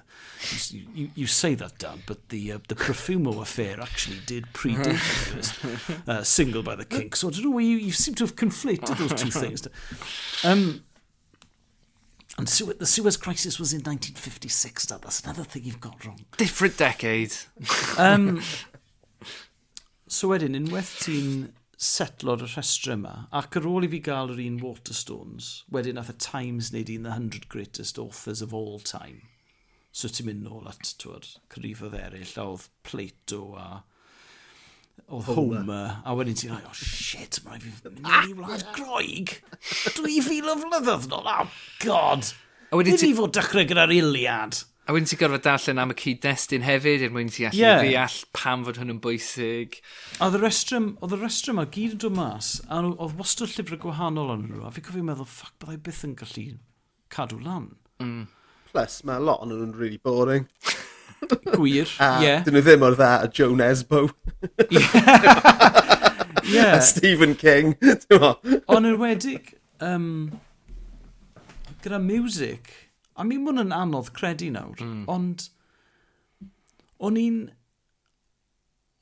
you, you, you say that, Dan, but the, uh, the Profumo affair actually did predate the first uh, single by the Kinks. So I don't know, you, you seem to have conflated those two things. Um, and Su the Suez Crisis was in 1956, Dad. That's another thing you've got wrong. Different decade. um, so wedyn, unwaith ti'n setlo'r rhestr yma, ac ar ôl i fi gael yr un Waterstones, wedyn nath y Times wneud un The 100 Greatest Authors of All Time. So ti'n mynd nôl at twyd, cyrifodd eraill, a oedd Plato a oedd Homer, Homer. a wedyn ti'n rhaid, oh shit, mae'n fi mynd i wlad groig, dwi fi lyflyddoedd, nôl, oh god, a wedi ti fod dechrau gyda'r Iliad. A wedyn ti'n gorfod darllen am y cyd-destun hefyd, er mwyn ti allu yeah. ddeall pam fod hwn yn bwysig. A oedd y restrym, oedd y restrym a gyd yn dod mas, a oedd wastad llyfrau gwahanol yn nhw, a fi cofio meddwl, ffac, byddai byth yn gallu cadw lan. Mm. Plus, mae lot o'n nhw'n really boring. Gwir, ie. yeah. Dyn nhw ddim o'r dda a Joe Nesbo. yeah. a Stephen King. Ond yn wedig, um, gyda music, A mi mwyn yn anodd credu nawr, mm. ond o'n i'n...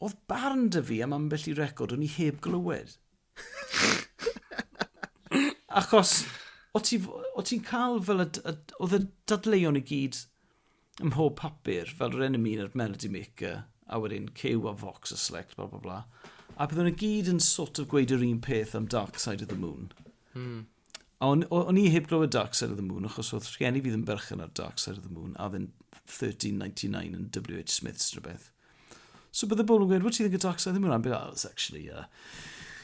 Oedd barn dy fi am ambell i record, o'n i heb glywed. Achos, o ti'n ti cael fel... y... Oedd y dadleuon i gyd ym mhob papur, fel yr enemy yn Melody Maker, a wedyn Cew a Vox a Select, bla bla bla. A byddwn y gyd yn sort of gweud yr un peth am Dark Side of the Moon. Mm. O'n, o'n i heb glywed Dark Side of the Moon, achos oedd rhieni fi ddim berchen ar Dark Side of the Moon, a ddyn 1399 yn W.H. Smith's rhywbeth. So bydde bobl yn gweud, what do you think of Dark Side of the Moon? I'm like, oh, it's actually, uh,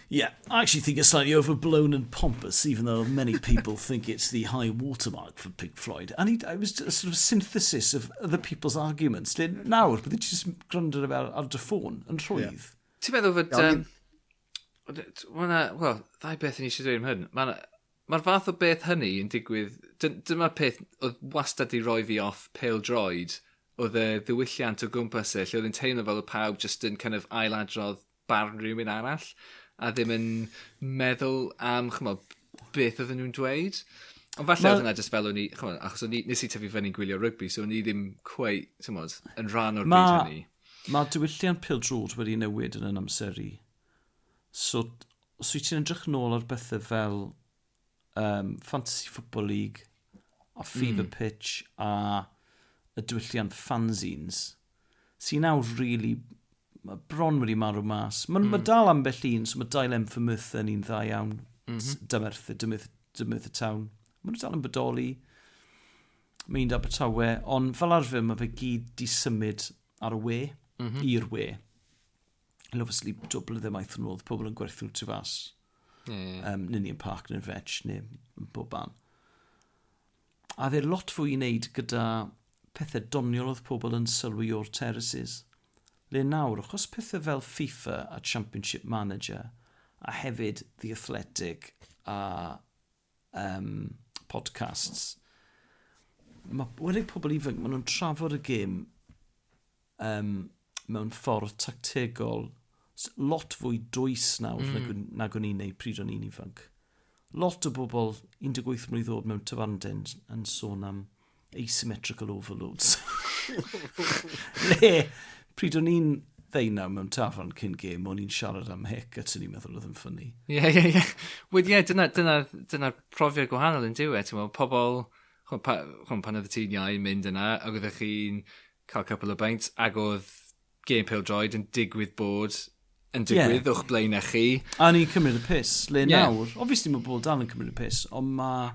yeah, I actually think it's slightly overblown and pompous, even though many people think it's the high watermark for Pink Floyd. And he, it was a sort of synthesis of other people's arguments. Nawr, bydde ti just gwrando ar, ar dy ffôn yn rhwydd. Ti'n meddwl fod... Um, Wel, ddau beth ni eisiau dweud am hyn. Mae'r fath o beth hynny yn digwydd... Dyma peth oedd wastad i roi fi off pale droid, oedd y ddiwylliant o gwmpas e, lle oedd yn teimlo fel y pawb jyst yn kind of ailadrodd barn rhywun arall a ddim yn meddwl am, chymod, beth oedden nhw'n dweud. Ond falle Ma... oedd hwnna jyst fel o'n i, chymod, achos o'n i, nes i tyfu fyny'n gwylio rygbi, so o'n i ddim cwei, tymod, yn rhan o'r Ma... byd hynny. Mae diwylliant pil drod wedi newid yn yn amseru. So, os so wyt ti'n edrych nôl ar bethau fel um, Fantasy Football League, a Fever mm. Pitch, a y diwylliant fanzines, sy'n nawr really, mae bron wedi marw mas. Mae'n mm. ma dal ambell un, so mae dael em ffymyth yn un dda iawn. Mm -hmm. Dymerthu, dymyth, dymyth y tawn. Mae'n dal yn bodoli. Mae un da Abertawe, ond fel arfer mae fe gyd di symud ar y we, mm -hmm. i'r we. And obviously, dwbl y ddim aeth yn ôl, pobl yn gwerthu'r tu fas. Um, nyn ni'n park neu'n fetch neu bob ban. A dde lot fwy i wneud gyda pethau doniol oedd pobl yn sylwi o'r terraces. Le nawr, achos pethau fel FIFA a Championship Manager a hefyd The Athletic a um, podcasts, mae wedi pobl ifanc, maen nhw'n trafod y gêm um, mewn ffordd tactegol lot fwy dwys nawr mm. nag o'n i'n neud pryd o'n i'n ifanc. Lot o bobl 18 mlynedd oed mewn tyfanden yn sôn am asymmetrical overloads. Le, pryd o'n i'n ddeunaw mewn tafarn cyn gêm, o'n i'n siarad am hec a tyn ni'n meddwl oedd yn ffynnu. Ie, ie, ie. Wel, ie, dyna'r dyna, dyna profiad gwahanol yn diwedd. E, Pobl, chwn, pa, chwn, pan oedd y tîn iau yn mynd yna, ac oedd chi'n cael couple o beint, ac oedd gêm pil droid yn digwydd bod yn digwydd yeah. o'ch blaen blaenau chi. A ni'n cymryd y pus, le yeah. nawr. Obviously mae bobl dal yn cymryd y pus, ond mae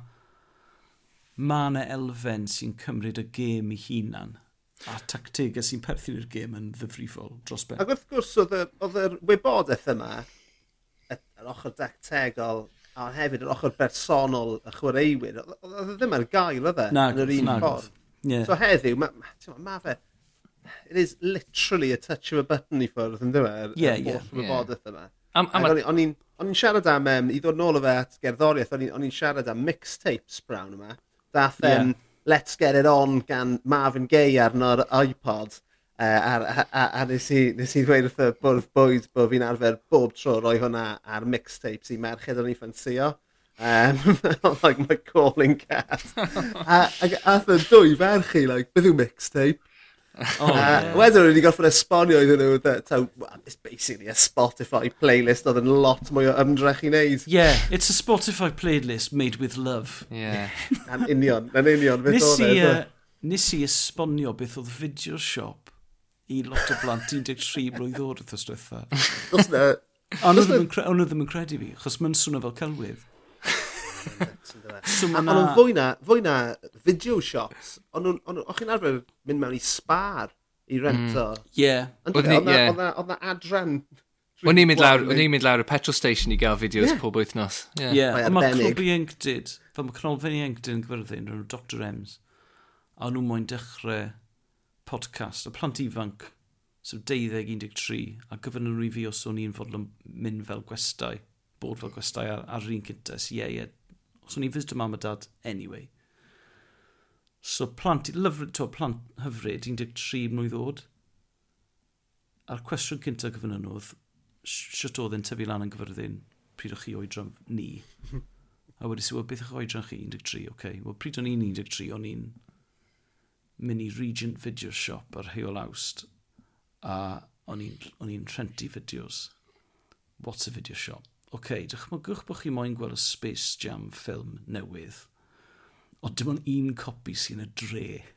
ma yna elfen sy'n cymryd y gêm i hunan a tactegau sy'n perthyn i'r gêm yn ddifrifol dros ben. Ac wrth gwrs, oedd yr wybodaeth yma, yr ochr dactegol, a hefyd yr ochr bersonol y chwaraewyr, oedd ddim ar gael, oedd e? Nag, yn yr un ffordd. Yeah. So heddiw, mae ma, ma fe, it is literally a touch of a button i ffwrdd yn dweud. Ie, ie. O'r wybodaeth yma. O'n i'n siarad am, um, i ddod nôl o fe at gerddoriaeth, o'n i'n siarad am mixtapes brawn yma. Dath um. Let's Get It On gan Marvin Gaye arno'r iPod. Uh, a, a, a, nes, i, nes i ddweud wrth y bwrdd bwyd bod fi'n arfer bob tro roi hwnna ar mixtapes i merched o'n i ffansio. Um, like my calling cat. a, a, a, a, dwy a, i, like, beth yw mixtape? Oh, uh, yeah. Wedyn wedi gorffen esbonio iddyn nhw, taw, it's basically a Spotify playlist oedd yn lot mwy o ymdrech i wneud. Yeah, it's a Spotify playlist made with love. Yeah. Na'n union, na'n union, beth oedd e. Nes i esbonio beth oedd Video Shop i lot o blant 13 blwydd oed wrth ystwytha. Os na. Ond oedd ddim yn credu fi, achos mae'n swnio fel celwydd so ma na... Ond fwy na, fwy na video shops, ond o'ch chi'n arfer mynd mewn i spar i hmm. rento. Ie. Oedd na adran... O'n i'n mynd lawr, o'n i'n mynd lawr y petrol station i gael fideos yeah. pob wythnos. Ie, yeah. yeah. mae Clwb Ieuenctid, fel mae Clwb Ieuenctid yn gyfyrddin, rwy'n Dr Ems, a nhw'n moyn dechrau podcast, y plant ifanc, sef 12-13, a gyfyn nhw i fi os o'n i'n fodlon mynd fel gwestai, bod fel gwestai ar, ar un cynta, ie, ie, Os o'n i'n visit mam a dad anyway. So plant, lyfryd, to, plant hyfryd, 13 mlynedd oed. A'r cwestiwn cyntaf gyfyn yn oedd, sut oedd yn tyfu lan yn gyfyrddin pryd o'ch chi oedran ni? A wedi si, wel, beth o'ch oedran chi 13, oce. Okay. Wel, pryd o'n i'n 13, o'n i'n mynd i Regent Video Shop ar Heol Awst. A o'n i'n rhentu fideos. What's a video shop? oce, okay, dychmygwch bod chi moyn gweld y Space Jam ffilm newydd, ond dim ond un copi sy'n y dre.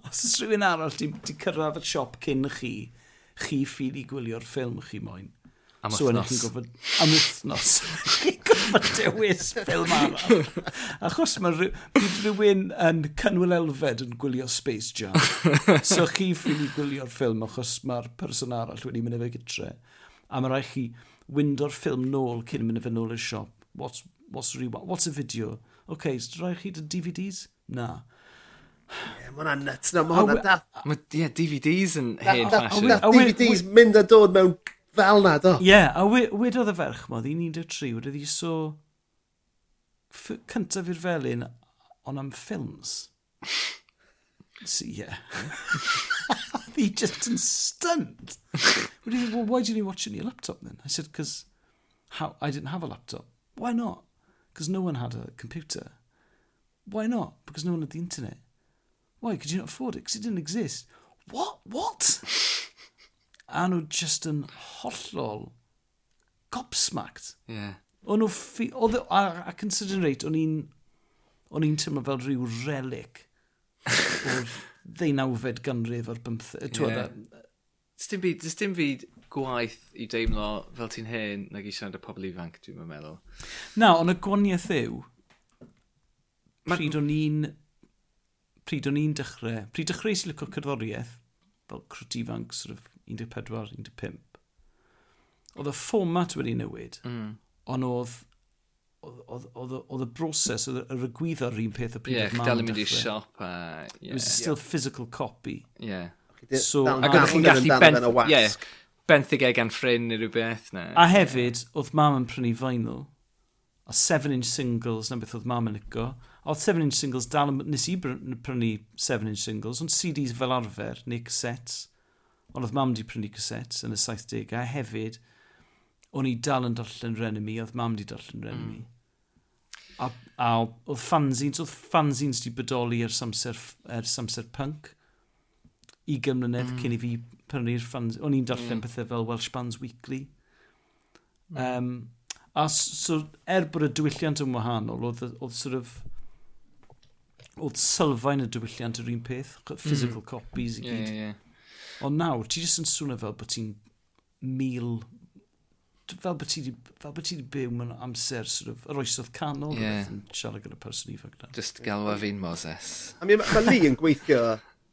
Os oes rhywun arall, di, di cyrraedd y siop cyn chi, chi ffili gwylio'r ffilm chi moyn. Am so, wythnos. Gofod, am wythnos. Chi'n gofod dewis ffilm arall. Achos mae rhy, rhywun yn Cynwyl Elfed yn gwylio Space Jam. so chi ffili gwylio'r ffilm achos mae'r person arall wedi mynd efo gytre. A mae rhaid chi wyndo'r ffilm nôl cyn mynd efo nôl i'r siop. What's, what's, what's a video? OK, so rhaid chi dy DVDs? Na. Ie, mae hwnna'n nuts. Mae hwnna'n dath. Mae DVDs yn hen fashion. DVDs mynd a dod mewn fel na, do? Ie, yeah, a wedodd y ferch modd i 13 wedi ddi so cyntaf i'r felyn on am ffilms. So, yeah. He just in stunned. well, why didn't you watch it on your laptop then? I said, because how I didn't have a laptop. Why not? Because no one had a computer. Why not? Because no one had the internet. Why? Could you not afford it? Because it didn't exist. What? What? a nhw just yn hollol gobsmacked. Yeah. O'n nhw... ffi... Oedd, a, a considering rate, o'n i'n... O'n i'n teimlo fel rhyw relic o'r ddeunawfed ganrif o'r bymtheg. Yeah. Dim byd, dim byd gwaith i deimlo fel ti'n hen nag i siarad y pobl ifanc, dwi'n meddwl. Na, ond y gwaniaeth yw, pryd o'n i'n pryd o'n i'n dechrau, pryd dechrau sy'n lyco cerddoriaeth, fel crwt ifanc, sort of, 14, 15. Oedd y fformat wedi newid, mm. ond oedd oedd y broses, oedd yr egwyddo yr un peth y pryd yeah, mam. Ie, mynd i siop a... Yeah. It was still yeah. physical copy. Yeah. So, ac oedd chi'n gallu benth... Yeah, benthyg gan ffrin neu rhywbeth. Na. A hefyd, yeah. oedd mam yn prynu vinyl. A 7-inch singles, na beth oedd mam yn lico. A oedd 7-inch singles dal, nes i prynu 7-inch singles, ond CDs fel arfer, neu cassettes. Ond oedd mam di prynu cassettes yn y 70 a hefyd, o'n i dal yn darllen Renemy, oedd mam di darllen Renemy. Mm. A, a oedd fanzines, oedd fanzines di bodoli ar samser, er samser punk. I gymlynedd mm. cyn i fi prynu'r fanzines. O'n i'n darllen mm. pethau fel Welsh Bands Weekly. Mm. Um, a so, er bod y diwylliant yn wahanol, oedd, oedd sort of oedd sylfaen y diwylliant yr un peth, physical mm. copies i gyd. Yeah, yeah, yeah. Ond nawr, ti jyst yn swnio fel bod ti'n mil... Fel bod ti fel bod ti wedi byw mewn amser sort of, yr oesodd canol yeah. yn siarad gyda person ifanc na. Just galwa e fi'n Moses. I mean, mae Lee yn gweithio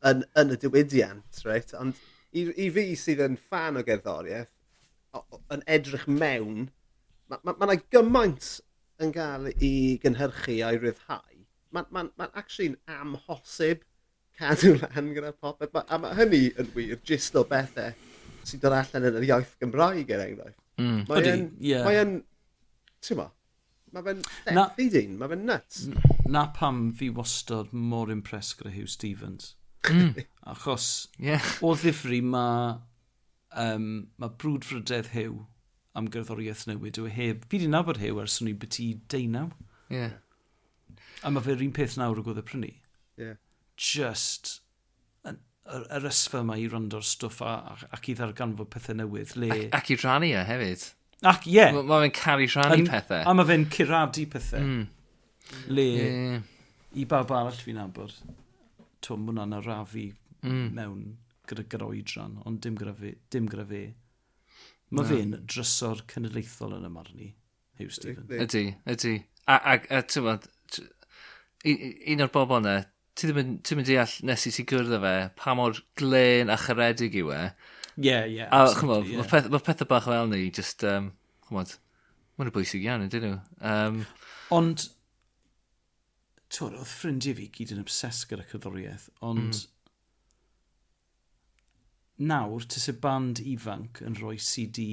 yn, yn y diwydiant, right? Ond i, i fi sydd yn fan o gerddoriaeth, yn edrych mewn, mae yna ma, ma, ma gymaint yn cael i gynhyrchu a'i ryddhau. Mae'n ma, ma, ma actually'n amhosib cadw lan gyda popeth. A mae hynny yn wir jyst o bethau sy'n dod allan yn yr iaith Gymraeg er enghraifft. Mm. Mae Mae'n... Yeah. yn, Ti'n ma? Mae fe'n defi dyn, mae fe'n nuts. Na pam fi wastod mor impres gyda Hugh Stevens. Mm. Achos yeah. o ddifri mae um, ma brwdfrydedd Hugh am gerddoriaeth newid yw heb. Fi di nabod Hugh ers o'n i beti deunaw. Yeah. A mae fe'r un peth nawr o gwyddo prynu. Yeah just yr, yr ysfa yma i rando'r stwff a, ac i ddarganfod pethau newydd. Le... Ac, ac i rannu e hefyd. Ac ie. Yeah. Mae ma fe'n caru rhannu An, pethau. A mae fe'n curadu pethau. Mm. Le yeah. i bawb arall fi'n abod, twm hwnna'n arafu mm. mewn gyda gyda oedran, ond dim gyda fe. Dim gyda fe. Mae no. fe'n drysor cenedlaethol yn y marni, Hugh Stephen. Ydy, ydy. A, a, a, a un o'r bobl yna, ti ddim yn, ti ddim yn deall nes i ti gwrdd â fe, pa mor glen a charedig yw e. Ie, ie. A chymod, yeah. mae peth, ma pethau bach fel ni, just, um, chymod, mae'n bwysig iawn, ydyn nhw. Um, ond, twyd, oedd ffrindiau fi gyd yn obses gyda cyddoriaeth, ond mm. nawr, tas y band ifanc yn rhoi CD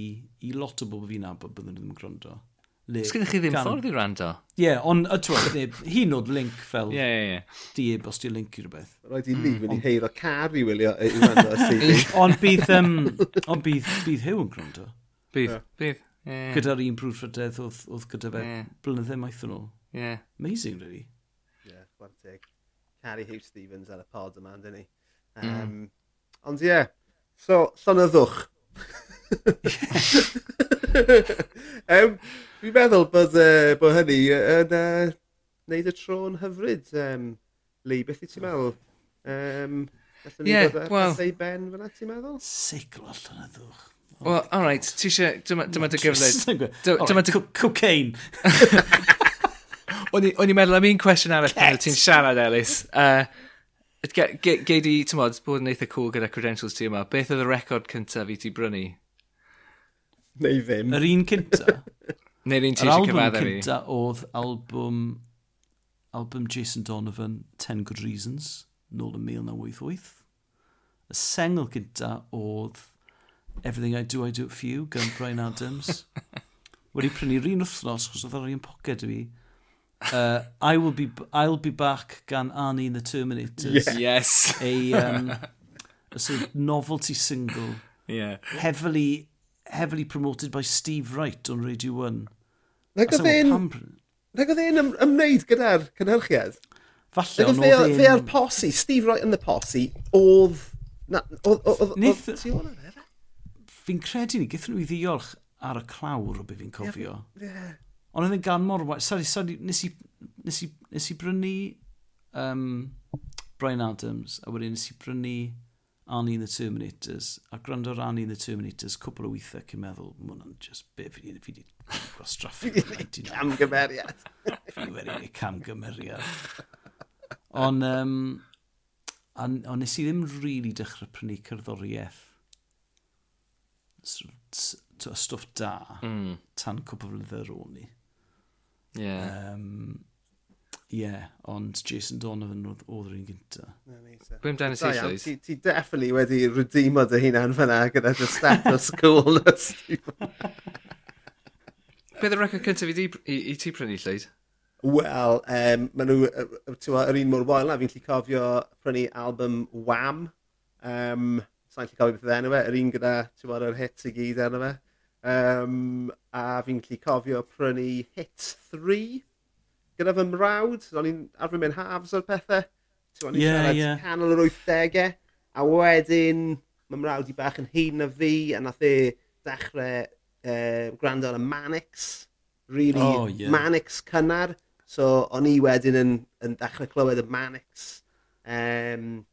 i lot o bobl fi'n abod byddwn nhw ddim yn gwrando le... Sgynnych chi ddim gan... ffordd i rando? Ie, yeah, ond ydw i, hi'n oed link fel yeah, yeah, yeah. dieb os di link i rhywbeth. Roedd i'n lif hmm, yn ei heirio car i wylio i rando y CV. ond bydd, um, on bydd, bydd Hew yn gwrando. Bydd, yeah. bydd. Yeah. Gyda'r un prwf rhydedd oedd, oedd gyda fe yeah. blynydde maith yn ôl. Yeah. Amazing, really. Ie, Yeah, gwartig. Cari Hugh Stevens ar y pod yma, dyn ni. Um, mm. Ond ie, yeah. so, llonyddwch. um, Dwi'n meddwl bod, uh, bod hynny yn uh, neud y tro'n hyfryd, um, Lee. Beth i ti'n meddwl? Um, Ie, yeah, wel... Ei ben fyna, ti'n meddwl? Seiglo allan y ddwch. Wel, all right, ti eisiau... Dyma dy gyfle. Dyma dy... Cocaine. O'n i'n meddwl am un cwestiwn arall pan ti'n siarad, Elis. Uh, Gei ge, ge di, ti'n modd, bod yn eitha cool gyda credentials ti yma. Beth oedd y record cyntaf i ti brynu? Neu ddim. Yr un cyntaf? Neu'r un ti eisiau cyfadda fi. cynta oedd album, album Jason Donovan, Ten Good Reasons, nôl yn 1988. Y sengl cynta oedd Everything I Do, I Do It For You, gan Brian Adams. Wedi prynu'r un wythnos, chos oedd ar un pocket i fi. Uh, I will be, I'll be back gan Annie and the Terminators. Yes. yes. A, um, a sort of novelty single. Yeah. Heavily heavily promoted by Steve Wright on Radio 1. Nag oedd e'n... Nag oedd e'n ymwneud gyda'r cynhyrchiad? Falle, ond oedd e'n... Fe ar posi, Steve Wright yn y posi, oedd... Oedd... Nid... Fi'n credu ni, gyda nhw i ddiolch ar y clawr o beth fi'n cofio. Yeah. Ond oedd e'n gan mor... Sorry, sorry, nes i, nes i, nes i brynu um, Brian Adams, a wedyn nes i brynu Arnie and the Terminators, a gwrando ar Arnie and the Terminators cwpl o weithiau cyn meddwl, mae hwnna'n just be fi wedi fi wedi gwastraffu. Camgymeriad. Fi wedi camgymeriad. Ond um, on, on nes i ddim rili really dechrau prynu cerddoriaeth y stwff da mm. tan cwpl o flynyddoedd ar ôl ni. Yeah. Um, Ie, yeah, ond Jason Donovan oedd yr un gynta. Gwym Dennis Eisoes. Ti, ti definitely wedi redeemo dy hunan fyna gyda dy status cool. Beth y record cyntaf i, i, i ti prynu lleid? Wel, um, maen nhw, ti'n yr un mor wael na, fi'n lli cofio prynu album Wham. Um, Sa'n lli cofio beth oedd e enw fe, yr un gyda, ti'n bod, yr hits i gyd enw fe. Um, a fi'n lli cofio prynu Hits 3 gyda fy mrawd, o'n i'n arfer mynd halves o'r pethau. Ti'n yeah, siarad yeah. canol yr 80au. A wedyn, mae mrawd i bach yn hyn na fi, a nath e dechrau uh, gwrando ar y Manix. Really oh, yeah. Manix cynnar. So, o'n i wedyn yn, yn dechrau clywed y Manix. Um,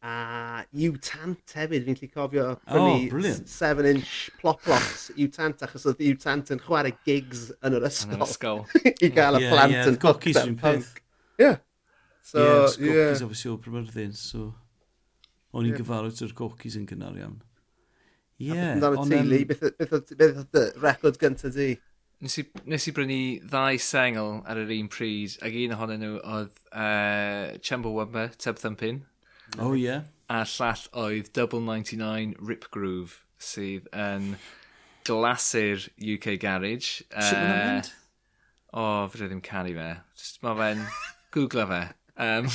a yw tant hefyd, fi'n lli cofio prynu oh, 7-inch plop-lops yw tant, achos oedd yw tant yn chwarae gigs yn yr ysgol, yn yr ysgol. i gael y yeah, plant yeah, yn cookies yn punk. Yeah. So, yeah, cookies yeah. obviously o Brymyrddin, so o'n i'n yeah. gyfarwydd o'r cookies yn gynnar iawn. Ie. Yeah, Amdano teulu, beth oedd dy record gyntaf di? Nes i, nes i brynu ddau sengl ar yr un pryd, ac un ohonyn nhw oedd uh, Chamber Wumber, Teb Thumpin, Oh, ie. Yeah. A llall oedd Double 99 Rip Groove, sydd yn glasur UK Garage. Sut uh, mynd? O, oh, fydde ddim canu fe. Mae fe'n... Google fe. Um.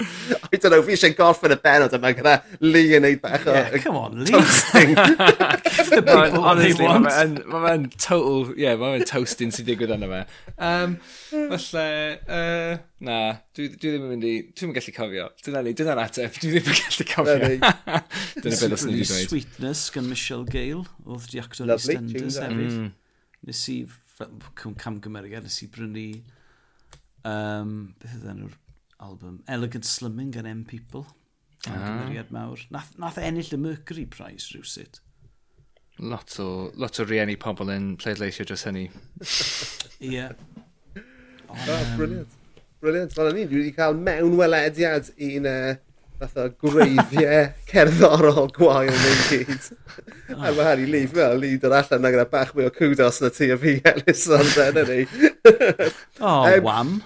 I don't know, fi eisiau gorffen y benod yma gyda Lee yn neud bach o... Yeah, come on, Lee. Toasting. Honestly, mae fe'n ma total... Ie, yeah, mae fe'n toasting sy'n digwydd yna fe. Um, Falle... Uh, na, dwi, dwi ddim yn mynd i... Dwi ddim yn gallu cofio. Dyna ni, dyna'r ateb. Dwi ddim yn gallu cofio. Dyna beth os ni'n dweud. Sweetness gan Michelle Gale, oedd di actor EastEnders hefyd. Mm. Nes i... Cam gymeriad, nes i brynu... Um, beth ydyn nhw'r album Elegant Slimming gan M People. Ah. Cymeriad mawr. Nath, nath ennill y Mercury Prize rhywsyd. Lot o, lot o rieni pobl yn pleidleisio dros hynny. Ie. yeah. Oh, um... Brilliant. Brilliant. Fel ni, dwi wedi cael mewn welediad i'n uh, fath o greiddiau cerddorol gwael mewn gyd. oh. A mae Harry Lee fel Lee dod allan na gyda bach mwy o kudos na ti a fi, Elis, ond e, dyna ni. o, oh, um, wam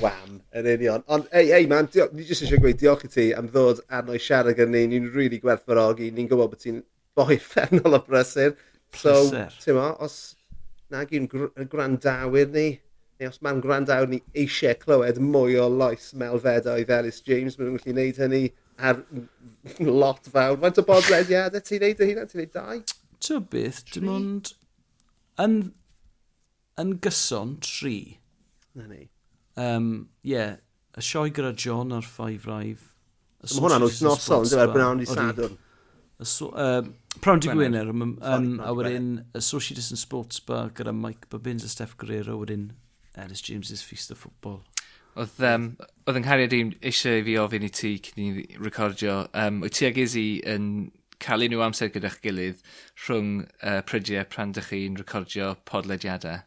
wham, yn union. Ond, ei, ei, man, ni jyst eisiau gweud diolch i ti am ddod arno i siarad gyda ni. Ni'n rili really gwerthfarogi. Ni'n gwybod bod ti'n boi ffernol o brysur. So, ti'n mo, os nag yw'n gr grandawyr ni, neu os mae'n grandawyr ni eisiau clywed mwy o loes melfedau Felis James, maen nhw'n gallu gwneud hynny ar lot fawr. Faint o bodlediadau ti'n neud dy hynna, Ti'n neud dau? Ti'n beth, dim ond yn, yn gyson tri. Na ni. Um, yeah, y sioe gyda John ar ffaif raif. Mae hwnna'n wythnosol, yn dweud, brawn i sadwrn. Prawn di Gwyner, a wedyn y Associate and Sports Bar gyda Mike Bobbins a Steph Guerrero, wedyn Ellis James's Feast of Football. Oedd, um, oedd yng Nghariad un eisiau i fi ofyn i ti cyn i recordio, um, wyt ti ag Izzy yn cael unrhyw amser gyda'ch gilydd rhwng uh, prydiau pan dych chi'n recordio podlediadau.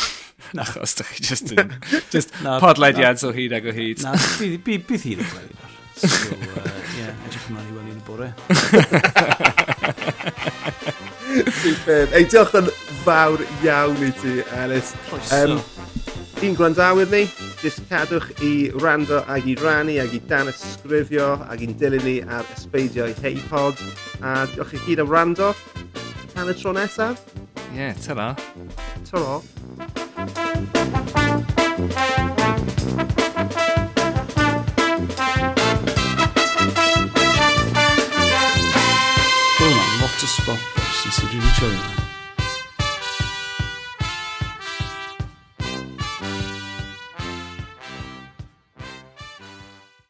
na. Achos dych chi just yn just na, podlediad na. o hyd ag o hyd. Na, bydd hi'n y gwneud nawr. So, uh, yeah, edrych ymlaen i weld i'n y bore. Superb. Ei, diolch yn fawr iawn i ti, Ellis. Croeso. Um, chi'n gwrandawyr ni, jyst cadwch i rando ag i rannu ag i dan ysgrifio ag i'n dilyn ni ar ysbeidiau Heipod. A diolch i gyd am rando. Tan y tro nesaf. Ie, yeah, ta-ra. Ta-ra. Lot o spot sy'n sy'n rili joio.